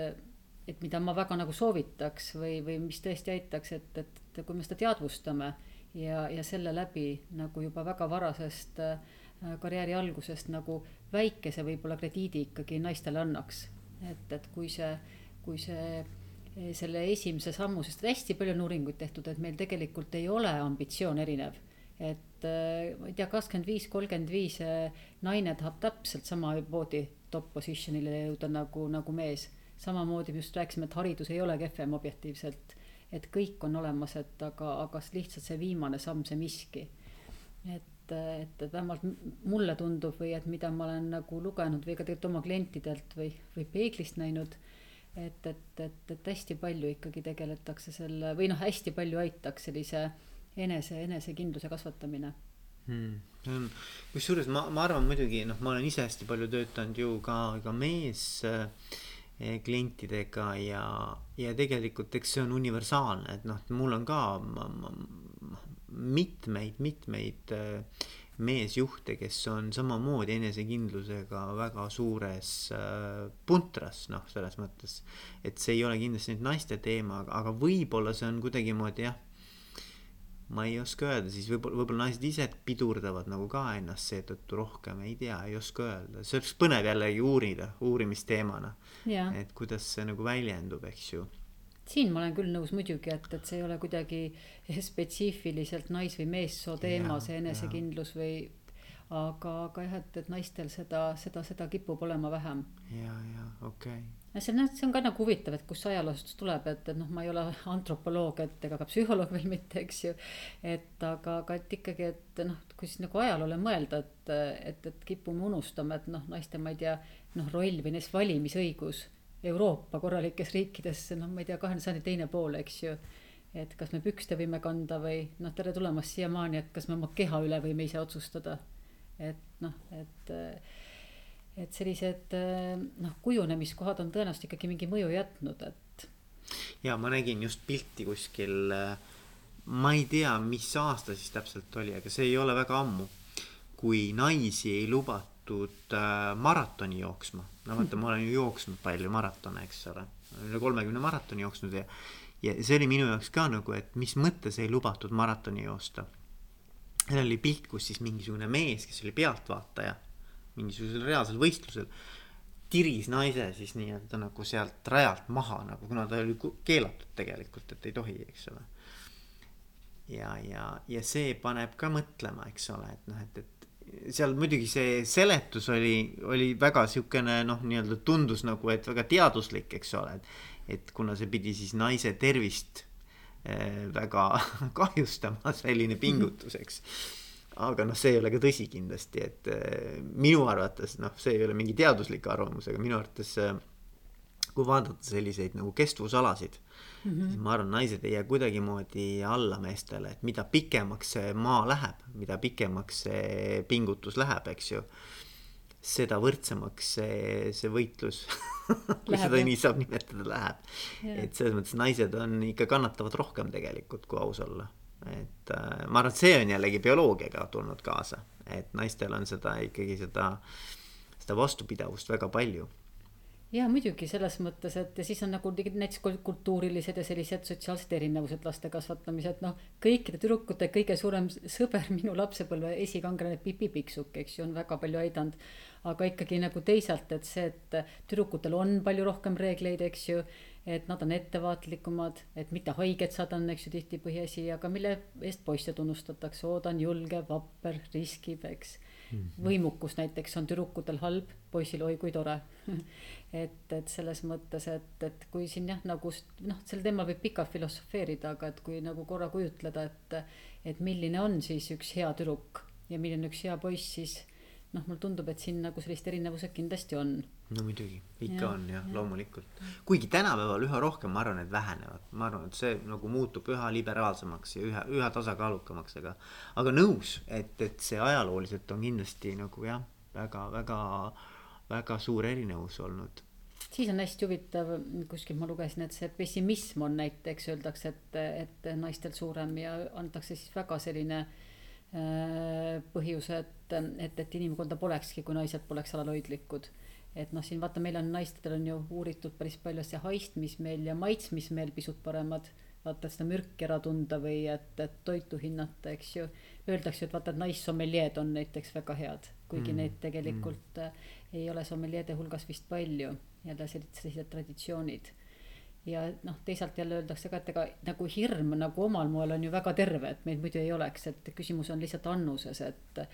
et mida ma väga nagu soovitaks või, või mis tõesti aitaks, et, et kui me seda teadvustame ja, ja selle läbi nagu juba väga varasest äh, karjääri algusest nagu väikese võib-olla krediidi ikkagi naistele annaks. et, et kui see, kui see selle esimese sammu, sest hästi palju on uuringuid tehtud, et meil tegelikult ei ole ambitsioon erinev. Et äh, ma ei tea, kakskümmend viis, kolmkümmend viis äh, naine tahab täpselt samamoodi top position'ile jõuda nagu, nagu mees. samamoodi me just rääkisime, et haridus ei ole kehvem objektiivselt. et kõik on olemas, et aga, aga lihtsalt see viimane samm, see miski. et, et, et vähemalt mulle tundub või et mida ma olen nagu lugenud või ka tegelikult oma klientidelt või, või peeglist näinud et, et, et, et hästi palju ikkagi tegeletakse selle või noh, hästi palju aitaks sellise enese, enesekindluse kasvatamine hmm.. kusjuures ma, ma arvan muidugi noh, ma olen ise hästi palju töötanud ju ka, ka mees äh, klientidega ja, ja tegelikult eks see on universaalne, et noh, mul on ka ma, ma, mitmeid, mitmeid äh, meesjuhte, kes on samamoodi enesekindlusega väga suures äh, puntras, noh, selles mõttes. et see ei ole kindlasti nüüd naiste teema, aga võib-olla see on kuidagimoodi jah. Ma ei oska öelda, siis võib-olla, võib-olla naised ise pidurdavad nagu ka ennast seetõttu rohkem, ei tea, ei oska öelda, see oleks põnev jällegi uurida, uurimisteemana. et kuidas see nagu väljendub, eks ju. Siin ma olen küll nõus muidugi, et, et see ei ole kuidagi spetsiifiliselt nais- või meessoo teema, see enesekindlus või aga, aga jah, et, et naistel seda, seda, seda kipub olema vähem. ja, ja okei okay. ja see on, see on ka nagu huvitav, et kust see ajaloost tuleb, et, et noh, ma ei ole antropoloog, et ega ka psühholoog veel mitte, eks ju. et aga, aga et ikkagi, et noh, kui siis nagu ajaloole mõelda, et, et, et kipume unustama, et noh, naiste, ma ei tea, noh, roll või näiteks valimisõigus Euroopa korralikes riikides, noh, ma ei tea, kahekümnenda sajandi teine pool, eks ju. et kas me pükste võime kanda või noh, tere tulemast siiamaani, et kas me oma keha üle võime ise otsustada. Et noh, et, et sellised noh, kujunemiskohad on tõenäoliselt ikkagi mingi mõju jätnud, et. ja ma nägin just pilti kuskil, ma ei tea, mis aasta siis täpselt oli, aga see ei ole väga ammu, kui naisi ei lubatud äh, maratoni jooksma no vaata, ma olen ju jooksnud palju maratone, eks ole, üle kolmekümne maratoni jooksnud ja, ja see oli minu jaoks ka nagu, et mis mõttes ei lubatud maratoni joosta. Seal oli pilt, kus siis mingisugune mees, kes oli pealtvaataja mingisugusel reaalsel võistlusel, tiris naise siis nii-öelda nagu sealt rajalt maha nagu, kuna ta oli keelatud tegelikult, et ei tohi, eks ole. ja, ja, ja see paneb ka mõtlema, eks ole, et noh, et, et seal muidugi see seletus oli, oli väga siukene noh, nii-öelda tundus nagu, et väga teaduslik, eks ole, et. et kuna see pidi siis naise tervist väga kahjustama, selline pingutus, eks. aga noh, see ei ole ka tõsi kindlasti, et äh, minu arvates noh, see ei ole mingi teaduslik arvamus, aga minu arvates äh, kui vaadata selliseid nagu kestvusalasid mm, -hmm. siis ma arvan, naised ei jää kuidagimoodi alla meestele, et mida pikemaks see maa läheb, mida pikemaks see pingutus läheb, eks ju. Seda võrdsemaks see, see võitlus kui seda nii saab nimetada, läheb. et selles mõttes naised on ikka kannatavad rohkem tegelikult, kui aus olla. et äh, ma arvan, et see on jällegi bioloogiaga tulnud kaasa, et naistel on seda ikkagi seda, seda vastupidavust väga palju ja muidugi selles mõttes, et ja siis on nagu näiteks kultuurilised ja sellised sotsiaalsed erinevused laste kasvatamised, noh. kõikide tüdrukute kõige suurem sõber minu lapsepõlve esikangelane Pipi Pikksuk, eks ju, on väga palju aidanud. aga ikkagi nagu teisalt, et see, et tüdrukutel on palju rohkem reegleid, eks ju. et nad on ettevaatlikumad, et mitte haiget saada on, eks ju, tihti põhiasi, aga mille eest poisse tunnustatakse, oo ta on julge, vapper, riskib, eks. -hmm. võimukus näiteks on tüdrukutel halb, poisil oi kui tore et, et selles mõttes, et, et kui siin jah, nagu noh, sel teemal võib pikalt filosofeerida, aga et kui nagu korra kujutleda, et, et milline on siis üks hea tüdruk ja milline üks hea poiss, siis noh, mulle tundub, et siin nagu sellised erinevused kindlasti on. no muidugi, ikka ja, on jah ja., loomulikult. kuigi tänapäeval üha rohkem, ma arvan, et vähenevad, ma arvan, et see nagu muutub üha liberaalsemaks ja üha, üha tasakaalukamaks, aga. aga nõus, et, et see ajalooliselt on kindlasti nagu jah, väga, väga, suur erinevus olnud siis on hästi huvitav, kuskil ma lugesin, et see pessimism on näiteks öeldakse, et, et naistel suurem ja antakse siis väga selline äh, põhjus, et, et, et inimkonda polekski, kui naised poleks alalhoidlikud. et noh, siin vaata, meil on naistel on ju uuritud päris palju see haistmismeel ja maitsmismeel pisut paremad vaata seda mürki ära tunda või et, et toitu hinnata, eks ju. Öeldakse, et vaata, et naissomeljeed on näiteks väga head, kuigi mm. neid tegelikult mm. ei ole sommeljeede hulgas vist palju, jälle sellised, sellised traditsioonid ja noh, teisalt jälle öeldakse ka, et ega nagu hirm nagu omal moel on ju väga terve, et meid muidu ei oleks, et küsimus on lihtsalt annuses, et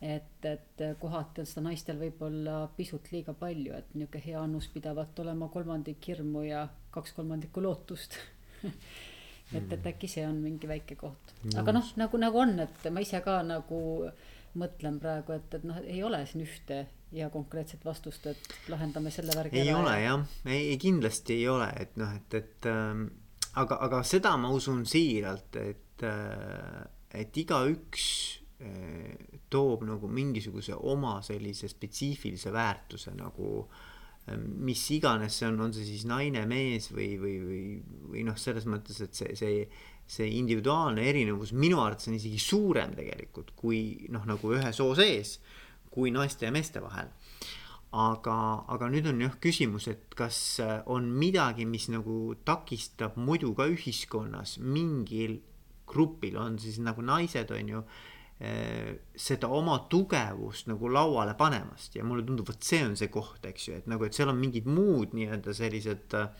et, et kohati on seda naistel võib-olla pisut liiga palju, et niisugune hea annus pidavat olema kolmandik hirmu ja kaks kolmandikku lootust et, et äkki see on mingi väike koht, aga noh, nagu, nagu on, et ma ise ka nagu mõtlen praegu, et, et noh, ei ole siin ühte ja konkreetset vastust, et lahendame selle värgi ei ära. ei ole jah, ei kindlasti ei ole, et noh, et, et ähm, aga, aga seda ma usun siiralt, et äh,, et igaüks äh, toob nagu mingisuguse oma sellise spetsiifilise väärtuse nagu äh, mis iganes see on, on see siis naine, mees või, või, või, või noh, selles mõttes, et see, see, see individuaalne erinevus minu arvates on isegi suurem tegelikult kui noh, nagu ühe soo sees kui naiste ja meeste vahel. aga, aga nüüd on jah küsimus, et kas äh, on midagi, mis nagu takistab muidu ka ühiskonnas mingil grupil, on siis nagu naised, on ju seda oma tugevust nagu lauale panemast ja mulle tundub, vot see on see koht, eks ju, et nagu, et seal on mingid muud nii-öelda sellised äh,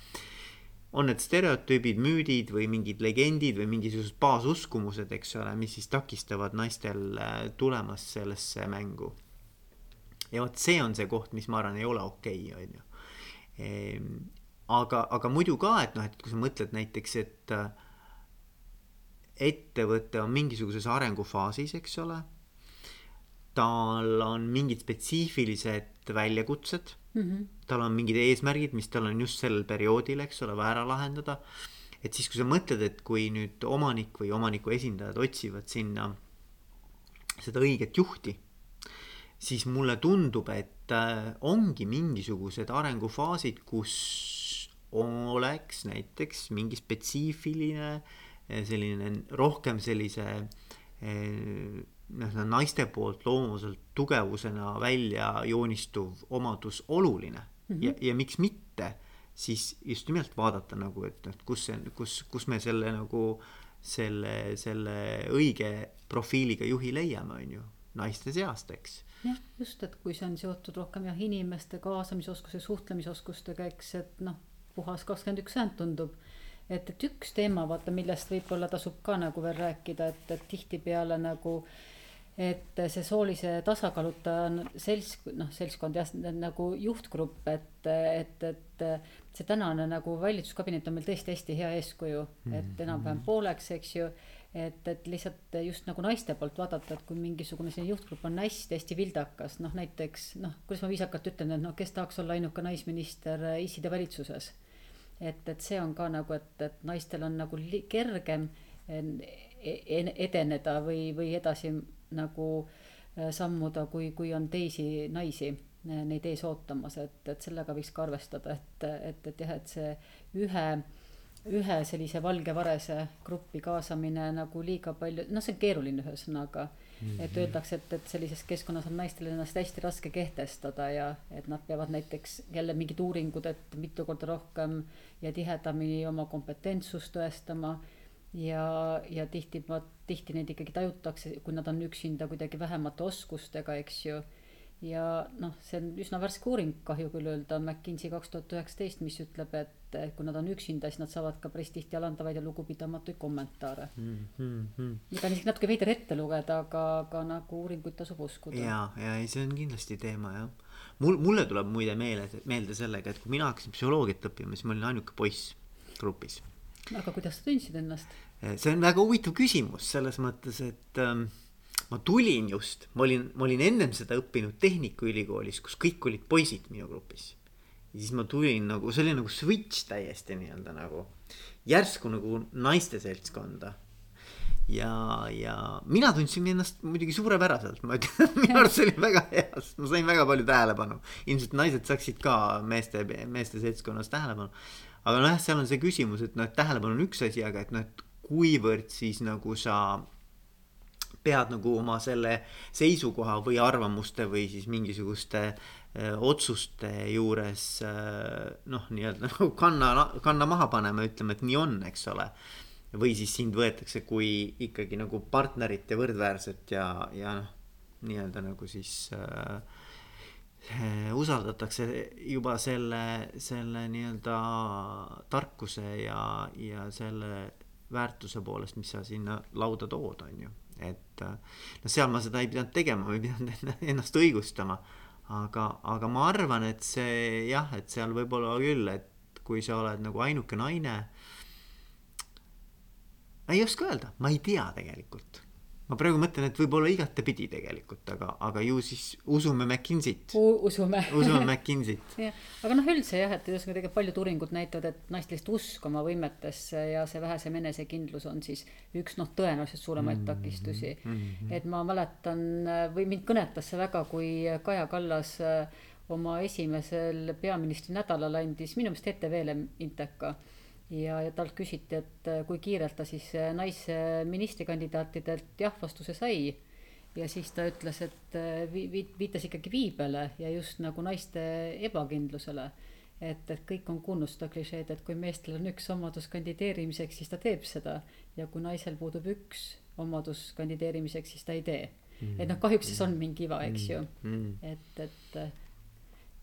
on need stereotüübid, müüdid või mingid legendid või mingisugused baasuskumused, eks ole, mis siis takistavad naistel tulemast sellesse mängu ja vot see on see koht, mis ma arvan, ei ole okei okay,, on ju. Ehm, aga, aga muidu ka, et noh, et kui sa mõtled näiteks, et äh, ettevõte on mingisuguses arengufaasis, eks ole. tal on mingid spetsiifilised väljakutsed mm. -hmm. tal on mingid eesmärgid, mis tal on just sel perioodil, eks ole, vaja ära lahendada. et siis, kui sa mõtled, et kui nüüd omanik või omaniku esindajad otsivad sinna seda õiget juhti siis mulle tundub, et äh, ongi mingisugused arengufaasid, kus oleks näiteks mingi spetsiifiline äh, selline rohkem sellise äh, noh, naiste poolt loomuselt tugevusena välja joonistuv omadus oluline mm -hmm. ja, ja miks mitte siis just nimelt vaadata nagu, et noh, kus see, kus, kus me selle nagu selle, selle õige profiiliga juhi leiame, on ju, naiste seast, eks jah, just, et kui see on seotud rohkem jah, inimeste kaasamisoskuse, suhtlemisoskustega, eks, et noh, puhas kakskümmend üks sajand tundub. Et, et üks teema, vaata, millest võib-olla tasub ka nagu veel rääkida, et, et tihtipeale nagu et see soolise tasakaaluta selts, noh, seltskond jah, nagu juhtgrupp, et, et, et see tänane nagu valitsuskabinet on meil tõesti hästi hea eeskuju, et mhm, enam-vähem mhm. pooleks, eks ju et, et lihtsalt just nagu naiste poolt vaadata, et kui mingisugune selline juhtgrupp on hästi-hästi vildakas, noh näiteks noh, kuidas ma viisakalt ütlen, et noh, kes tahaks olla ainuke naisminister ISID-e valitsuses. Et, et see on ka nagu, et, et naistel on nagu kergem edeneda või, või edasi nagu äh, sammuda, kui, kui on teisi naisi äh, neid ees ootamas, et, et sellega võiks ka arvestada, et, et, et jah, et see ühe ühe sellise valge varese gruppi kaasamine nagu liiga palju, noh, see on keeruline ühesõnaga mm. -hmm. et öeldakse, et, et sellises keskkonnas on naistel ennast hästi raske kehtestada ja et nad peavad näiteks jälle mingid uuringud, et mitu korda rohkem ja tihedamini oma kompetentsust tõestama. ja, ja tihti, tihti neid ikkagi tajutakse, kui nad on üksinda kuidagi vähemate oskustega, eks ju ja noh, see on üsna värske uuring, kahju küll öelda, McKinsey kaks tuhat üheksateist, mis ütleb, et kui nad on üksinda, siis nad saavad ka päris tihti alandavaid ja lugupidamatuid kommentaare mm. -hmm. mida on isegi natuke veider ette lugeda, aga, aga nagu uuringuid tasub uskuda. ja, ja ei, see on kindlasti teema jah. mul, mulle tuleb muide meelde, meelde sellega, et kui mina hakkasin psühholoogiat õppima, siis ma olin ainuke poiss grupis. aga kuidas sa tundsid ennast? see on väga huvitav küsimus selles mõttes, et ähm, ma tulin just, ma olin, ma olin ennem seda õppinud Tehnikaülikoolis, kus kõik olid poisid minu grupis. ja siis ma tulin nagu, see oli nagu switch täiesti nii-öelda nagu järsku nagu naiste seltskonda. ja, ja mina tundsin ennast muidugi suurepäraselt, ma ütlen, minu arust see oli väga hea, sest ma sain väga palju tähelepanu. ilmselt naised saaksid ka meeste, meeste seltskonnas tähelepanu. aga nojah, seal on see küsimus, et noh, et tähelepanu on üks asi, aga et noh, et kuivõrd siis nagu sa pead nagu oma selle seisukoha või arvamuste või siis mingisuguste öö, otsuste juures öö, noh, nii-öelda nagu kanna, kanna maha panema ütlema, et nii on, eks ole. või siis sind võetakse kui ikkagi nagu partnerit ja võrdväärset ja, ja noh, nii-öelda nagu siis äh, usaldatakse juba selle, selle nii-öelda tarkuse ja, ja selle väärtuse poolest, mis sa sinna lauda tood, on ju. Et noh, seal ma seda ei pidanud tegema, ma ei pidanud ennast õigustama. aga, aga ma arvan, et see jah, et seal võib-olla küll, et kui sa oled nagu ainuke naine. ei oska öelda, ma ei tea tegelikult ma praegu mõtlen, et võib-olla igatepidi tegelikult, aga, aga ju siis usume McKinsey't. usume. usume McKinsey't aga noh, üldse jah, et ühesõnaga tegelikult paljud uuringud näitavad, et naiste lihtsalt usk oma võimetesse ja see vähesem enesekindlus on siis üks noh, tõenäoliselt suuremaid mm -hmm. takistusi mm. -hmm. et ma mäletan või mind kõnetas see väga, kui Kaja Kallas äh, oma esimesel peaministri nädalal andis minu meelest ETV-le Inteka ja, ja talt küsiti, et äh, kui kiirelt ta siis äh, naisministrikandidaatidelt jah-vastuse sai. ja siis ta ütles, et äh, vi-, vi-, viitas ikkagi viibele ja just nagu naiste ebakindlusele. et, et kõik on kuulnud seda klišeed, et kui meestel on üks omadus kandideerimiseks, siis ta teeb seda ja kui naisel puudub üks omadus kandideerimiseks, siis ta ei tee mm.. et noh, kahjuks siis on mingi iva, eks ju mm.. et, et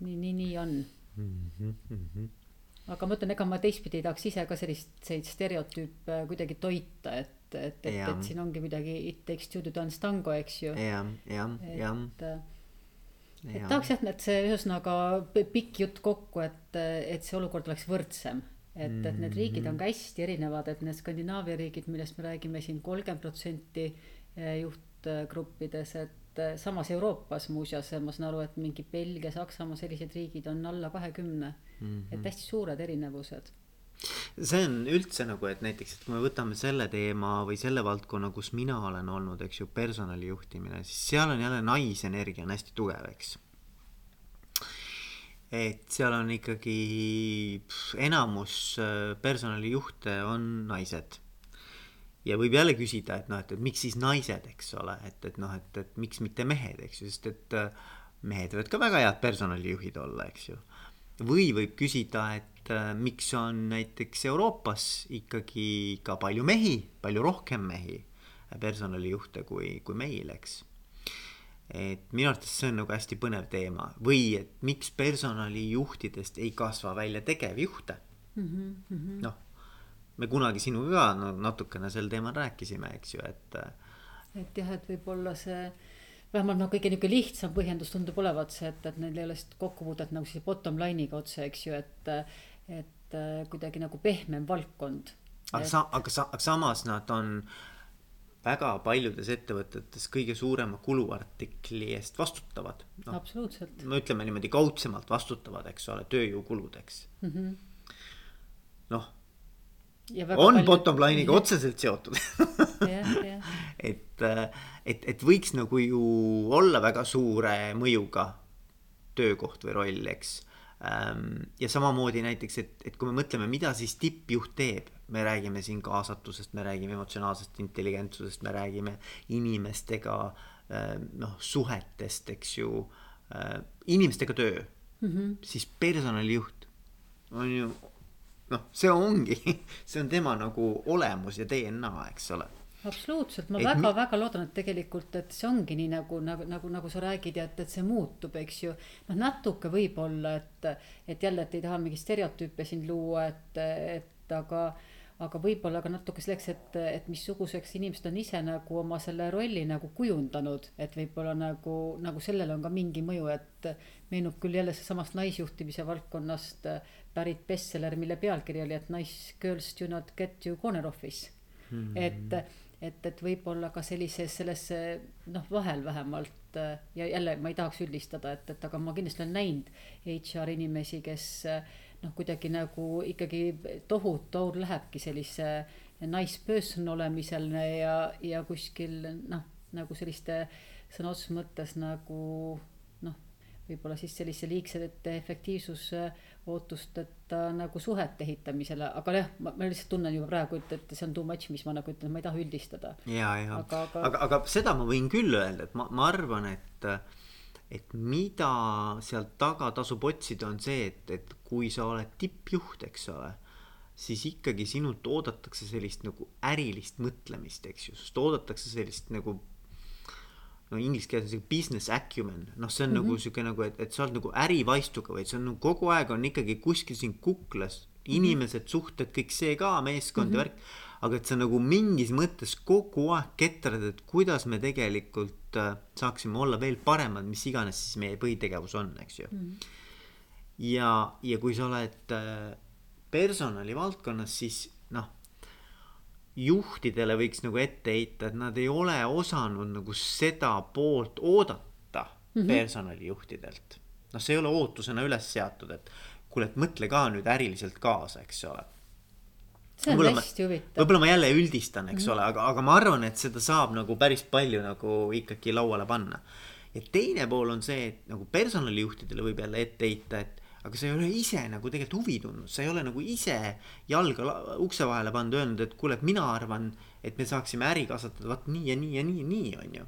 nii, nii, nii on mm. -hmm aga ma ütlen, ega ma teistpidi ei tahaks ise ka selliseid stereotüüpe kuidagi toita, et, et, et, et siin ongi midagi it takes two to dance tango, eks ju. jah, jah, jah. et tahaks jah, et see ühesõnaga pikk jutt kokku, et, et see olukord oleks võrdsem. et, et need riigid on ka hästi erinevad, et need Skandinaavia riigid, millest me räägime siin kolmkümmend protsenti eh, juhtgruppides, et et samas Euroopas muuseas, ma saan aru, et mingi Belgia, Saksamaa, sellised riigid on alla kahekümne mm. -hmm. et hästi suured erinevused see on üldse nagu, et näiteks, et kui me võtame selle teema või selle valdkonna, kus mina olen olnud, eks ju, personalijuhtimine, siis seal on jälle naisenergia on hästi tugev, eks. et seal on ikkagi enamus äh, personalijuhte on naised ja võib jälle küsida, et noh, et, miks siis naised, eks ole, et, et noh, et, et miks mitte mehed, eks ju, sest et äh, mehed võivad ka väga head personalijuhid olla, eks ju. või võib küsida, et äh, miks on näiteks Euroopas ikkagi ka palju mehi, palju rohkem mehi personalijuhte kui, kui meil, eks. et minu arvates see on nagu hästi põnev teema või et miks personalijuhtidest ei kasva välja tegevjuhte mm -hmm.. noh me kunagi sinuga ka no, natukene sel teemal rääkisime, eks ju, et. et jah, et võib-olla see vähemalt noh, kõige niisugune lihtsam põhjendus tundub olevat see, et, et neil ei ole lihtsalt kokkupuudet nagu siis bottom line'iga otse, eks ju, et, et kuidagi nagu pehmem valdkond. aga et... sa, aga sa, aga samas nad on väga paljudes ettevõtetes kõige suurema kuluartikli eest vastutavad no,. absoluutselt. no ütleme niimoodi kaudsemalt vastutavad, eks ole, tööjõukuludeks mm -hmm.. noh on palju... bottom line'iga otseselt seotud et, äh, et, et võiks nagu ju olla väga suure mõjuga töökoht või roll, eks. Ähm, ja samamoodi näiteks, et, et kui me mõtleme, mida siis tippjuht teeb, me räägime siin kaasatusest, me räägime emotsionaalsest intelligentsusest, me räägime inimestega ähm, noh, suhetest, eks ju. Äh, inimestega töö mm, -hmm. siis personalijuht on ju noh, see ongi, see on tema nagu olemus ja DNA, eks ole. Absoluutselt, ma väga-väga loodan, et tegelikult, et see ongi nii nagu, nagu, nagu, nagu sa räägid ja et, et see muutub, eks ju. noh, natuke võib-olla, et, et jälle, et ei taha mingeid stereotüüpe siin luua, et, et aga aga võib-olla ka natuke selleks, et, et missuguseks inimesed on ise nagu oma selle rolli nagu kujundanud, et võib-olla nagu, nagu sellel on ka mingi mõju, et meenub küll jälle seesamast naisjuhtimise valdkonnast pärit bestseller, mille pealkiri oli, et nice girls do not get you corner office mm. -hmm. et, et, et võib-olla ka sellises, selles noh, vahel vähemalt ja jälle ma ei tahaks üldistada, et, et aga ma kindlasti olen näinud HR inimesi, kes noh, kuidagi nagu ikkagi tohutu aur lähebki sellise nice person olemisele ja, ja kuskil noh, nagu selliste sõna otseses mõttes nagu võib-olla siis sellise liigset efektiivsusootusteta nagu suhete ehitamisele, aga jah, ma, ma lihtsalt tunnen juba praegu, et, et see on too much, mis ma nagu ütlen, ma ei taha üldistada. ja, ja, aga, aga... aga, aga seda ma võin küll öelda, et ma, ma arvan, et, et mida sealt taga tasub otsida, on see, et, et kui sa oled tippjuht, eks ole siis ikkagi sinult oodatakse sellist nagu ärilist mõtlemist, eks ju, sest oodatakse sellist nagu no inglise keeles on see business acumen, noh, see on mm -hmm. nagu sihuke nagu, et, et sa oled nagu ärivaistuga, vaid see on nagu kogu aeg on ikkagi kuskil siin kuklas mhm. inimesed mm, -hmm. suhted, kõik see ka, meeskond ja mm -hmm. värk. aga et sa nagu mingis mõttes kogu aeg ketrad, et kuidas me tegelikult äh, saaksime olla veel paremad, mis iganes siis meie põhitegevus on, eks ju mm. -hmm. ja, ja kui sa oled äh, personali valdkonnas, siis noh juhtidele võiks nagu ette heita, et nad ei ole osanud nagu seda poolt oodata mm -hmm. personalijuhtidelt. noh, see ei ole ootusena üles seatud, et kuule, et mõtle ka nüüd äriliselt kaasa, eks ole. see on hästi huvitav. võib-olla ma jälle üldistan, eks mm -hmm. ole, aga, aga ma arvan, et seda saab nagu päris palju nagu ikkagi lauale panna. ja teine pool on see, et nagu personalijuhtidele võib jälle ette heita, et aga sa ei ole ise nagu tegelikult huvi tundnud, sa ei ole nagu ise jalga ukse vahele pannud, öelnud, et kuule, et mina arvan, et me saaksime äri kasvatada vaat nii ja nii ja nii ja nii, on ju.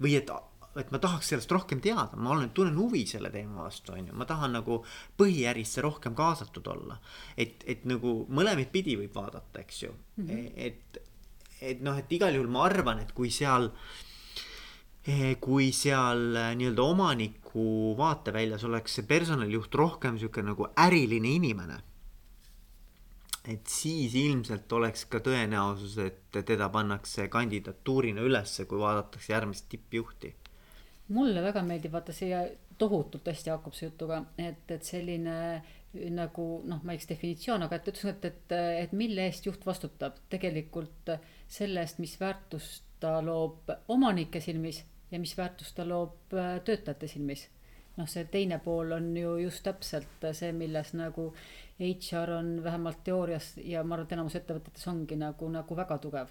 või et, et ma tahaks sellest rohkem teada, ma olen, tunnen huvi selle teema vastu, on ju, ma tahan nagu põhiärisse rohkem kaasatud olla. et, et nagu mõlemat pidi võib vaadata, eks ju mm, -hmm. et, et noh, et igal juhul ma arvan, et kui seal kui seal äh, nii-öelda omaniku vaateväljas oleks see personalijuht rohkem sihuke nagu äriline inimene. et siis ilmselt oleks ka tõenäosus, et teda pannakse kandidatuurina ülesse, kui vaadatakse järgmist tippjuhti. mulle väga meeldib vaata siia tohutult hästi haakub see jutuga, et, et selline nagu noh, ma ei tea, definitsioon, aga et ütlesime, et, et, et mille eest juht vastutab tegelikult selle eest, mis väärtust ta loob omanike silmis ja mis väärtust ta loob äh, töötajate silmis. noh, see teine pool on ju just täpselt see, milles nagu HR on vähemalt teoorias ja ma arvan, et enamus ettevõtetes ongi nagu, nagu väga tugev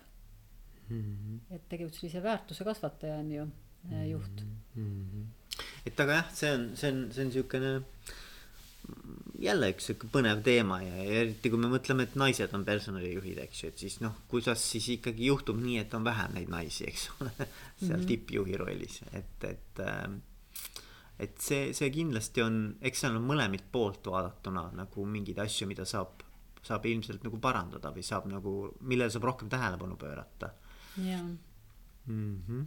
mm. -hmm. et tegelikult sellise väärtuse kasvataja on ju mm -hmm. juht mm. -hmm. et aga jah, see on, see on, see on siukene jälle üks sihuke põnev teema ja eriti kui me mõtleme, et naised on personalijuhid, eks ju, et siis noh, kuidas siis ikkagi juhtub nii, et on vähem neid naisi, eks ole seal mm -hmm. tippjuhi rollis, et, et äh, et see, see kindlasti on, eks seal on mõlemilt poolt vaadatuna nagu mingeid asju, mida saab, saab ilmselt nagu parandada või saab nagu, millele saab rohkem tähelepanu pöörata. jaa mm -hmm.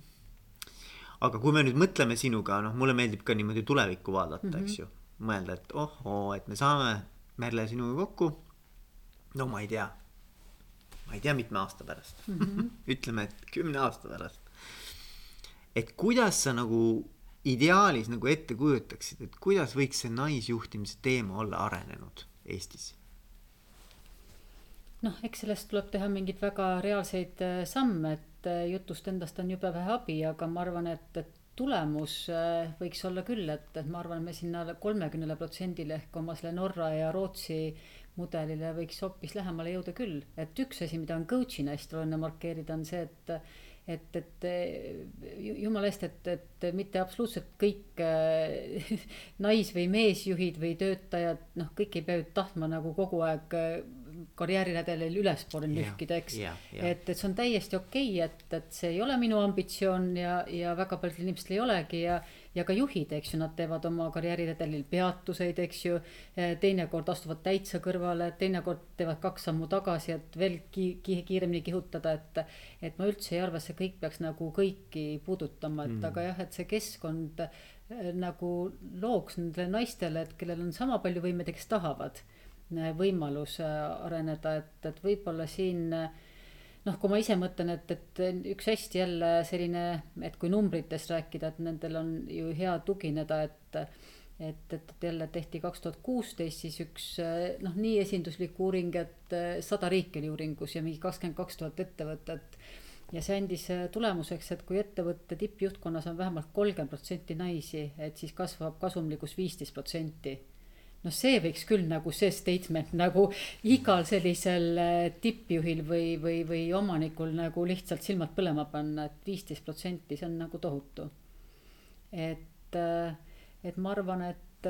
aga kui me nüüd mõtleme sinuga, noh, mulle meeldib ka niimoodi tulevikku vaadata mm, -hmm. eks ju mõelda, et ohoo, et me saame Merle sinuga kokku. no ma ei tea, ma ei tea, mitme aasta pärast mm. -hmm. ütleme, et kümne aasta pärast. et kuidas sa nagu ideaalis nagu ette kujutaksid, et kuidas võiks see naisjuhtimise teema olla arenenud Eestis? noh, eks sellest tuleb teha mingeid väga reaalseid äh, samme, et äh, jutust endast on jube vähe abi, aga ma arvan, et, et tulemus äh, võiks olla küll, et, et ma arvan, me sinna kolmekümnele protsendile ehk oma selle Norra ja Rootsi mudelile võiks hoopis lähemale jõuda küll. et üks asi, mida on coach'ina hästi oluline markeerida, on see, et et, et jumala eest, et, et mitte absoluutselt kõik äh, nais- või meesjuhid või töötajad, noh, kõik ei pea ju tahtma nagu kogu aeg karjääriredelil ülespoole nühkida, eks et, et see on täiesti okei okay,, et, et see ei ole minu ambitsioon ja, ja väga paljudel inimestel ei olegi ja. ja ka juhid, eks ju, nad teevad oma karjääriredelil peatuseid, eks ju. teinekord astuvad täitsa kõrvale, teinekord teevad kaks sammu tagasi, et veel ki-, ki-, kiiremini kihutada, et. et ma üldse ei arva, et see kõik peaks nagu kõiki puudutama, et mm. aga jah, et see keskkond eh, nagu looks nendele naistele, et kellel on sama palju võimeid ja kes tahavad võimalus äh, areneda, et, et võib-olla siin noh, kui ma ise mõtlen, et, et üks hästi jälle selline, et kui numbritest rääkida, et nendel on ju hea tugineda, et et, et, jälle tehti kaks tuhat kuusteist siis üks noh, nii esinduslik uuring, et sada riiki oli uuringus ja mingi kakskümmend kaks tuhat ettevõtet. ja see andis tulemuseks, et kui ettevõtte tippjuhtkonnas on vähemalt kolmkümmend protsenti naisi, et siis kasvab kasumlikkus viisteist protsenti noh, see võiks küll nagu see statement nagu igal sellisel äh, tippjuhil või, või, või omanikul nagu lihtsalt silmad põlema panna, et viisteist protsenti, see on nagu tohutu. et, äh, et ma arvan, et,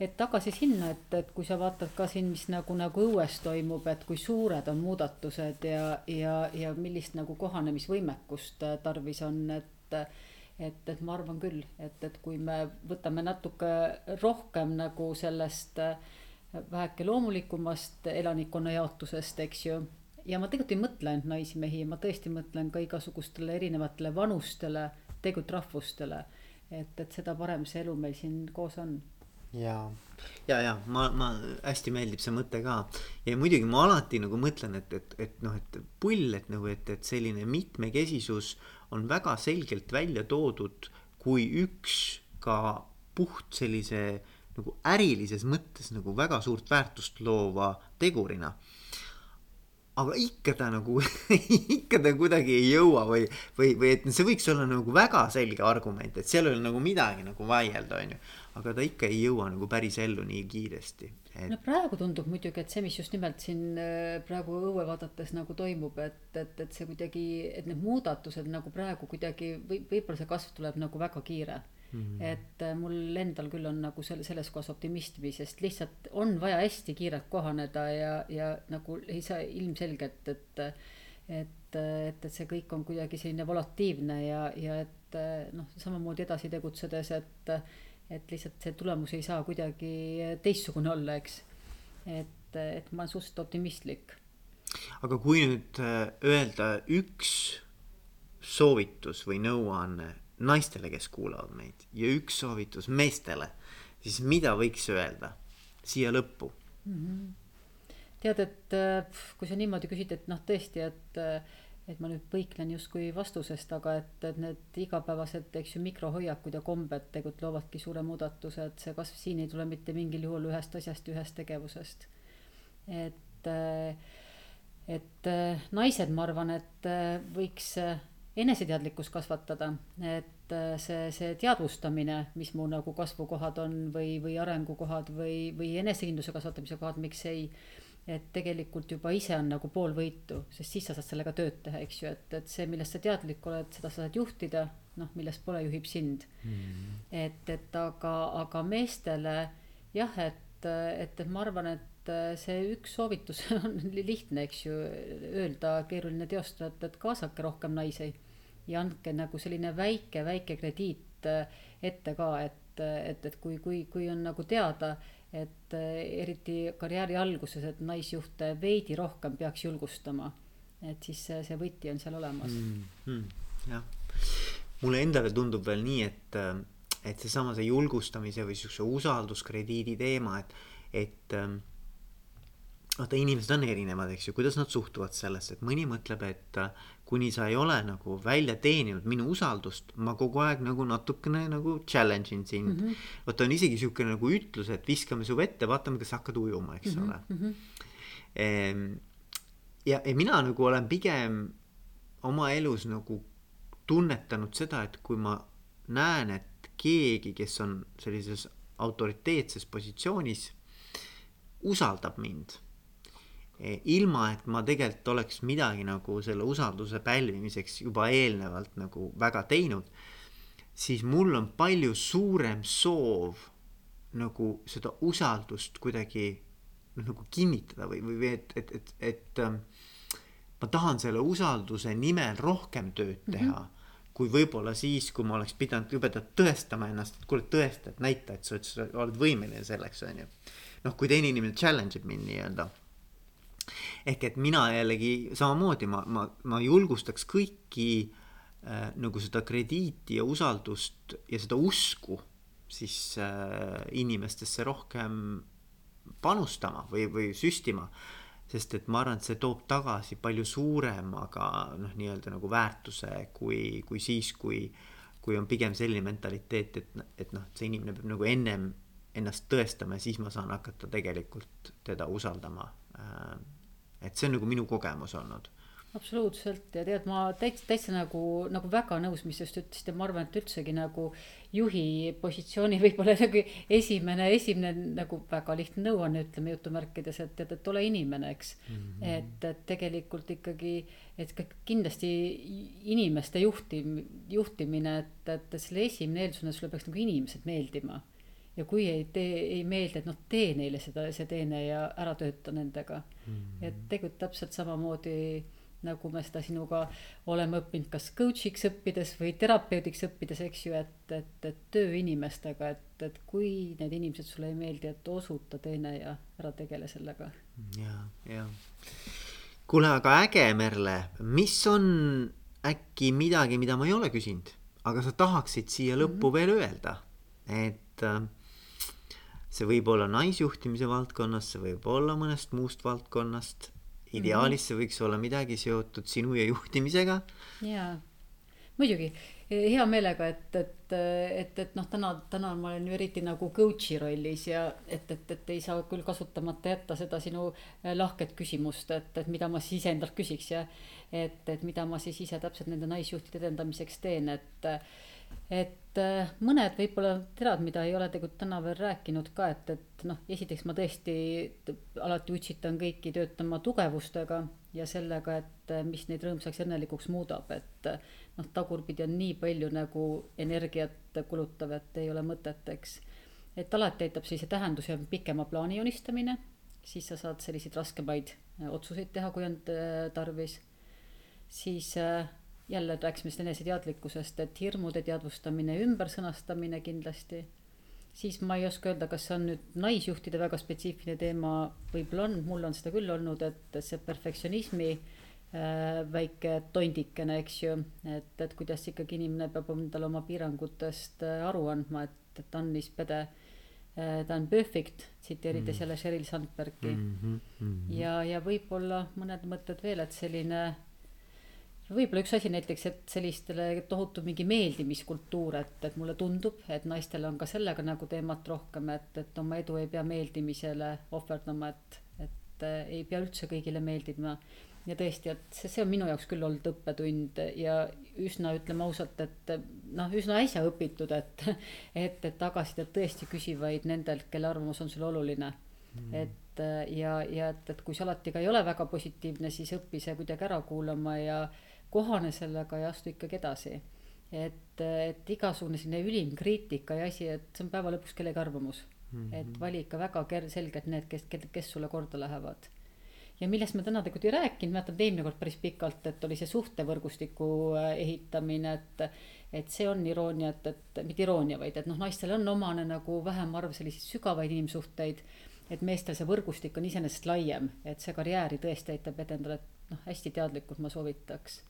et tagasi sinna, et, et kui sa vaatad ka siin, mis nagu, nagu õues toimub, et kui suured on muudatused ja, ja, ja millist nagu kohanemisvõimekust äh, tarvis on, et et, et ma arvan küll, et, et kui me võtame natuke rohkem nagu sellest äh, väheke loomulikumast elanikkonna jaotusest, eks ju. ja ma tegelikult ei mõtle ainult naisi-mehi, ma tõesti mõtlen ka igasugustele erinevatele vanustele, tegelikult rahvustele. et, et seda parem see elu meil siin koos on ja, ja, ja ma, ma hästi meeldib see mõte ka ja muidugi ma alati nagu mõtlen, et, et, et noh, et pull, et nagu, et, et selline mitmekesisus on väga selgelt välja toodud kui üks ka puht sellise nagu ärilises mõttes nagu väga suurt väärtust loova tegurina. aga ikka ta nagu ikka ta kuidagi ei jõua või, või, või et see võiks olla nagu väga selge argument, et seal ei ole nagu midagi nagu vaielda, onju. Aga ta ikka ei jõua nagu päris ellu nii kiiresti et.... no praegu tundub muidugi, et see, mis just nimelt siin äh, praegu õue vaadates nagu toimub, et, et, et see kuidagi, et need muudatused nagu praegu kuidagi või võib-olla see kasv tuleb nagu väga kiire Mm -hmm. et äh, mul endal küll on nagu selle, selles kohas optimismi, sest lihtsalt on vaja hästi kiirelt kohaneda ja, ja nagu ei saa ilmselgelt, et, et, et, et see kõik on kuidagi selline volatiivne ja, ja et noh, samamoodi edasi tegutsedes, et, et lihtsalt see tulemus ei saa kuidagi teistsugune olla, eks. et, et ma olen suhteliselt optimistlik. aga kui nüüd äh, öelda üks soovitus või nõuanne naistele, kes kuulavad meid ja üks soovitus meestele, siis mida võiks öelda siia lõppu mm? -hmm. tead, et äh, kui sa niimoodi küsid, et noh, tõesti, et, äh, et ma nüüd põiklen justkui vastusest, aga et, et need igapäevased, eks ju, mikrohoiakud ja kombed tegelikult loovadki suure muudatuse, et see kasv siin ei tule mitte mingil juhul ühest asjast, ühest tegevusest. et, et naised, ma arvan, et võiks eneseteadlikkust kasvatada, et see, see teadvustamine, mis mu nagu kasvukohad on või, või arengukohad või, või enesekindluse kasvatamise kohad, miks ei. Et tegelikult juba ise on nagu pool võitu, sest siis sa saad sellega tööd teha, eks ju, et, et see, millest sa teadlik oled, seda sa saad juhtida, noh, millest pole, juhib sind. Mm.. et, et aga, aga meestele jah, et, et, et ma arvan, et see üks soovitus on lihtne, eks ju, öelda, keeruline teostada, et, et kaasake rohkem naisi ja andke nagu selline väike, väike krediit ette ka, et, et, et kui, kui, kui on nagu teada, et äh, eriti karjääri alguses, et naisjuhte veidi rohkem peaks julgustama. et siis see, see võti on seal olemas mm,. Mm, jah, mulle endale tundub veel nii, et, äh, et seesama see julgustamise või siukse usalduskrediidi teema, et, et vaata, inimesed on erinevad, eks ju, kuidas nad suhtuvad sellesse, et mõni mõtleb, et kuni sa ei ole nagu välja teeninud minu usaldust, ma kogu aeg nagu natukene nagu challenge in sind mm. -hmm. vot on isegi siukene nagu ütlus, et viskame su vette, vaatame, kas hakkad ujuma, eks mm -hmm. ole. -hmm. ja, ja mina nagu olen pigem oma elus nagu tunnetanud seda, et kui ma näen, et keegi, kes on sellises autoriteetses positsioonis, usaldab mind ilma et ma tegelikult oleks midagi nagu selle usalduse pälvimiseks juba eelnevalt nagu väga teinud, siis mul on palju suurem soov nagu seda usaldust kuidagi noh, nagu kinnitada või, või et, et, et, et ähm, ma tahan selle usalduse nimel rohkem tööd mhm. teha mm. -hmm kui võib-olla siis, kui ma oleks pidanud kõigepealt tõestama ennast, et kuule tõesta, et näita, et sa oled võimeline selleks, on ju. noh, kui teine inimene challenge ib mind nii-öelda ehk et mina jällegi samamoodi ma, ma, ma julgustaks kõiki äh, nagu seda krediiti ja usaldust ja seda usku siis äh, inimestesse rohkem panustama või, või süstima. sest et ma arvan, et see toob tagasi palju suuremaga noh, nii-öelda nagu väärtuse kui, kui siis, kui, kui on pigem selline mentaliteet, et, et noh, see inimene peab nagu ennem ennast tõestama ja siis ma saan hakata tegelikult teda usaldama äh, et see on nagu minu kogemus olnud absoluutselt ja tead, ma täitsa, täitsa nagu, nagu väga nõus, mis just ütlesite, ma arvan, et üldsegi nagu juhi positsiooni võib-olla nagu esimene, esimene nagu väga lihtne nõuanne, ütleme jutumärkides, et tead, et ole inimene, eks mm. -hmm. et, et tegelikult ikkagi, et kindlasti inimeste juhti-, juhtimine, et, et selle esimene eeldus on, et sulle peaks nagu inimesed meeldima ja kui ei tee, ei meeldi, et noh, tee neile seda, see teene ja ära tööta nendega mm. -hmm. et tegelikult täpselt samamoodi nagu me seda sinuga oleme õppinud, kas coach'iks õppides või terapeudiks õppides, eks ju, et, et, et töö inimestega, et, et kui need inimesed sulle ei meeldi, et osuta teene ja ära tegele sellega. ja, ja. kuule, aga äge, Merle, mis on äkki midagi, mida ma ei ole küsinud, aga sa tahaksid siia lõppu mm -hmm. veel öelda, et äh, see võib olla naisjuhtimise valdkonnas, see võib olla mõnest muust valdkonnast. ideaalis see võiks olla midagi seotud sinu ja juhtimisega. jaa, muidugi, hea meelega, et, et, et, et noh, täna, täna ma olen ju eriti nagu coach'i rollis ja et, et, et ei saa küll kasutamata jätta seda sinu lahket küsimust, et, et mida ma siis iseendalt küsiks ja et, et mida ma siis ise täpselt nende naisjuhtide edendamiseks teen, et et äh, mõned võib-olla terad, mida ei ole tegelikult täna veel rääkinud ka, et, et noh, esiteks ma tõesti alati utsitan kõiki töötama tugevustega ja sellega, et äh, mis neid rõõmsaks ja õnnelikuks muudab, et äh, noh, tagurpidi on nii palju nagu energiat kulutav, et ei ole mõtet, eks. et alati aitab sellise tähenduse pikema plaani joonistamine, siis sa saad selliseid raskemaid otsuseid teha, kui on tarvis. siis jälle rääkisime sellest eneseteadlikkusest, et hirmude teadvustamine, ümbersõnastamine kindlasti. siis ma ei oska öelda, kas see on nüüd naisjuhtide väga spetsiifiline teema, võib-olla on, mul on seda küll olnud, et see perfektsionismi äh, väike tondikene, eks ju, et, et kuidas ikkagi inimene peab endale oma piirangutest äh, aru andma, et, et Annis Pede äh, ta on perfect, tsiteerides mm. jälle Sheryl Sandbergi mm. -hmm, mm -hmm. ja, ja võib-olla mõned mõtted veel, et selline võib-olla üks asi näiteks, et sellistele tohutu mingi meeldimiskultuur, et, et mulle tundub, et naistel on ka sellega nagu teemat rohkem, et, et oma edu ei pea meeldimisele ohverdama, et, et äh, ei pea üldse kõigile meeldima. ja tõesti, et see, see on minu jaoks küll olnud õppetund ja üsna, ütleme ausalt, et noh, üsna äsja õpitud, et, et, et tagasisidet tõesti küsi vaid nendelt, kelle arvamus on sulle oluline mm.. et ja, ja et, et kui see alati ka ei ole väga positiivne, siis õpi see kuidagi ära kuulama ja kohane sellega ja astu ikkagi edasi. et, et igasugune selline ülim kriitika ja asi, et see on päeva lõpuks kellegi arvamus mm. -hmm. et vali ikka väga ker-, selgelt need, kes, kes sulle korda lähevad. ja millest me täna tegelikult ei rääkinud, mäletan eelmine kord päris pikalt, et oli see suhtevõrgustiku äh, ehitamine, et et see on iroonia, et, et mitte iroonia, vaid et noh, naistel on omane nagu vähem arv selliseid sügavaid inimsuhteid et meestel see võrgustik on iseenesest laiem, et see karjääri tõesti aitab edendada, et noh, hästi teadlikult ma soovitaks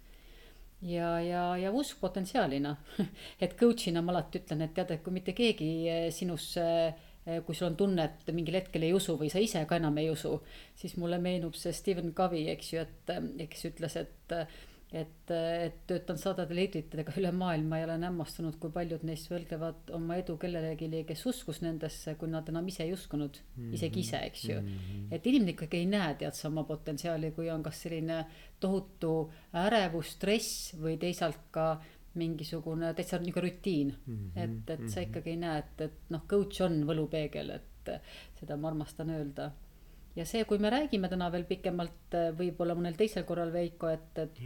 ja, ja, ja usk potentsiaalina et coach'ina ma alati ütlen, et tead, et kui mitte keegi eh, sinusse eh, kui sul on tunne, et mingil hetkel ei usu või sa ise ka enam ei usu, siis mulle meenub see Stephen Covey, eks ju, et eh, kes ütles, et et, et töötan sadade liidritega üle maailma ja olen hämmastunud, kui paljud neist võlgnevad oma edu kellelegi, kes uskus nendesse, kui nad enam ise ei uskunud mm, -hmm. isegi ise, eks ju mm. -hmm. et inimene ikkagi ei näe tead sa oma potentsiaali, kui on kas selline tohutu ärevus, stress või teisalt ka mingisugune täitsa niisugune rutiin mm. -hmm. et, et sa mhm. ikkagi ei näe, et, et noh, coach on võlupeegel, et seda ma armastan öelda ja see, kui me räägime täna veel pikemalt, võib-olla mõnel teisel korral, Veiko, et, et,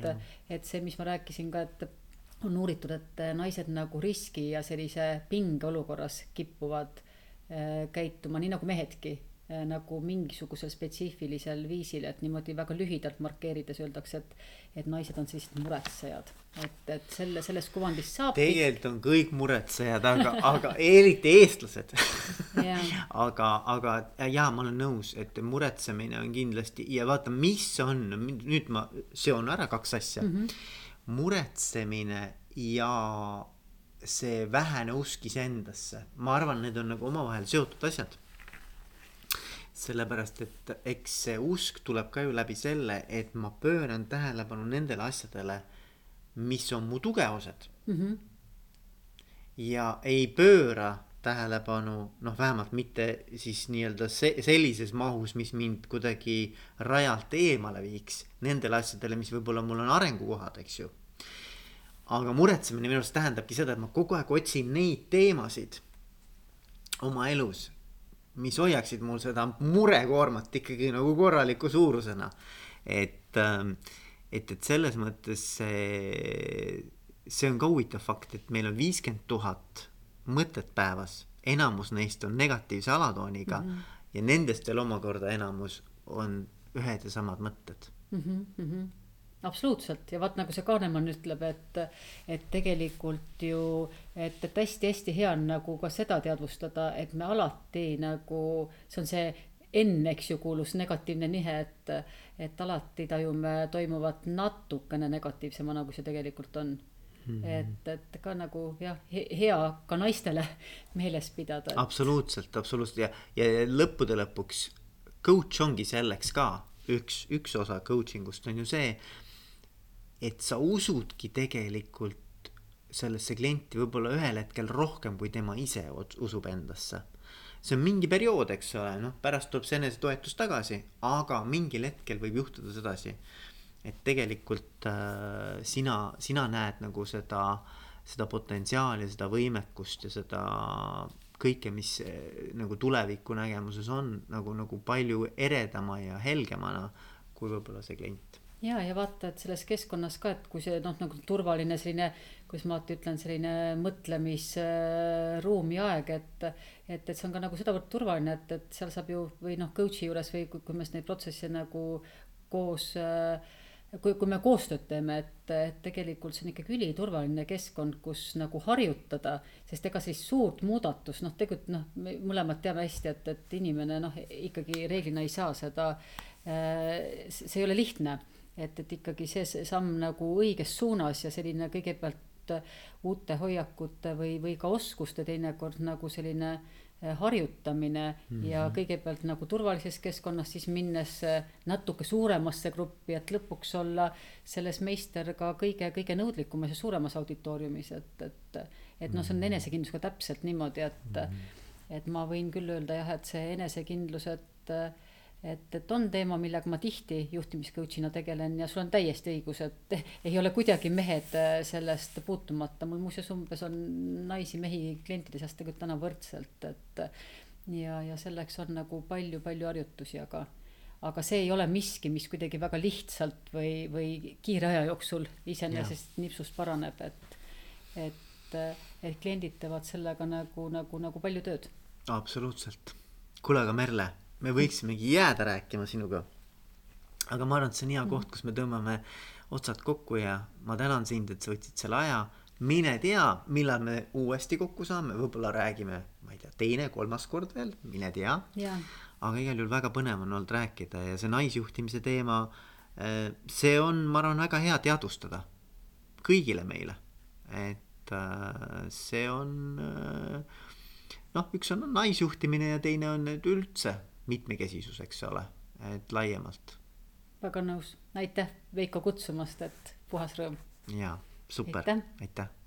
et see, mis ma rääkisin ka, et on uuritud, et naised nagu riski ja sellise pingeolukorras kipuvad äh, käituma nii nagu mehedki nagu mingisugusel spetsiifilisel viisil, et niimoodi väga lühidalt markeerides öeldakse, et, et naised on sellised muretsejad. et, et selle, sellest kuvandist saab. tegelikult on kõik muretsejad, aga, aga eriti eestlased aga, aga jaa, ma olen nõus, et muretsemine on kindlasti ja vaata, mis on, nüüd ma seon ära kaks asja mm. -hmm. muretsemine ja see vähene usk iseendasse, ma arvan, need on nagu omavahel seotud asjad sellepärast, et eks see usk tuleb ka ju läbi selle, et ma pööran tähelepanu nendele asjadele, mis on mu tugevused mm. -hmm. ja ei pööra tähelepanu, noh, vähemalt mitte siis nii-öelda se sellises mahus, mis mind kuidagi rajalt eemale viiks nendele asjadele, mis võib-olla mul on arengukohad, eks ju. aga muretsemine minu arust tähendabki seda, et ma kogu aeg otsin neid teemasid oma elus mis hoiaksid mul seda murekoormat ikkagi nagu korraliku suurusena. et, ähm, et, et selles mõttes see, see on ka huvitav fakt, et meil on viiskümmend tuhat mõtet päevas, enamus neist on negatiivse alatooniga mm -hmm. ja nendest veel omakorda enamus on ühed ja samad mõtted mm. -hmm, mm -hmm absoluutselt ja vaat nagu see Kanemann ütleb, et, et tegelikult ju, et, et hästi-hästi hea on nagu ka seda teadvustada, et me alati nagu, see on see enne, eks ju, kuulus negatiivne nihe, et, et alati tajume toimuvat natukene negatiivsemana, kui see tegelikult on mm. -hmm. et, et ka nagu jah, hea ka naistele meeles pidada et.... absoluutselt, absoluutselt ja, ja lõppude lõpuks coach ongi selleks ka üks, üks osa coaching ust on ju see, et sa usudki tegelikult sellesse klienti võib-olla ühel hetkel rohkem, kui tema ise usub endasse. See on mingi periood, eks ole, noh, pärast tuleb see enesetoetus tagasi, aga mingil hetkel võib juhtuda sedasi, et tegelikult äh, sina, sina näed nagu seda, seda potentsiaali, seda võimekust ja seda kõike, mis äh, nagu tuleviku nägemuses on nagu, nagu palju eredama ja helgemana kui võib-olla see klient ja, ja vaata, et selles keskkonnas ka, et kui see noh, nagu turvaline selline, kuidas ma alati ütlen, selline mõtlemisruum ja aeg, et. et, et see on ka nagu sedavõrd turvaline, et, et seal saab ju või noh, coach'i juures või kui, kui me neid protsesse nagu koos kui, kui me koostööd teeme, et, et tegelikult see on ikkagi üliturvaline keskkond, kus nagu harjutada, sest ega siis suurt muudatust, noh, tegelikult noh, me mõlemad teame hästi, et, et inimene noh, ikkagi reeglina ei saa seda, see ei ole lihtne et, et ikkagi see, see samm nagu õiges suunas ja selline kõigepealt uute hoiakute või, või ka oskuste teinekord nagu selline eh, harjutamine mm -hmm. ja kõigepealt nagu turvalises keskkonnas, siis minnes eh, natuke suuremasse gruppi, et lõpuks olla selles meister ka kõige, kõige nõudlikumas ja suuremas auditooriumis, et, et. et noh, see on mhm. enesekindlusega täpselt niimoodi, et mm, -hmm. et ma võin küll öelda jah, et see enesekindlus, et et, et on teema, millega ma tihti juhtimiscoach'ina tegelen ja sul on täiesti õigus, et ei ole kuidagi mehed äh, sellest puutumata, mul muuseas umbes on naisi-mehi klientide seas tegelikult täna võrdselt, et ja, ja selleks on nagu palju-palju harjutusi, aga aga see ei ole miski, mis kuidagi väga lihtsalt või, või kiire aja jooksul iseenesest nipsust paraneb, et, et, et kliendid teevad sellega nagu, nagu, nagu palju tööd. absoluutselt. kuule, aga Merle me võiksimegi jääda rääkima sinuga. aga ma arvan, et see on hea koht, kus me tõmbame otsad kokku ja ma tänan sind, et sa võtsid selle aja. mine tea, millal me uuesti kokku saame, võib-olla räägime, ma ei tea, teine, kolmas kord veel, mine tea. aga igal juhul väga põnev on olnud rääkida ja see naisjuhtimise teema, eh, see on, ma arvan, väga hea teadvustada kõigile meile, et eh, see on eh, noh, üks on naisjuhtimine ja teine on üldse mitmekesisus, eks ole, et laiemalt. väga nõus, aitäh Veiko kutsumast, et puhas rõõm. jaa, super, aitäh, aitäh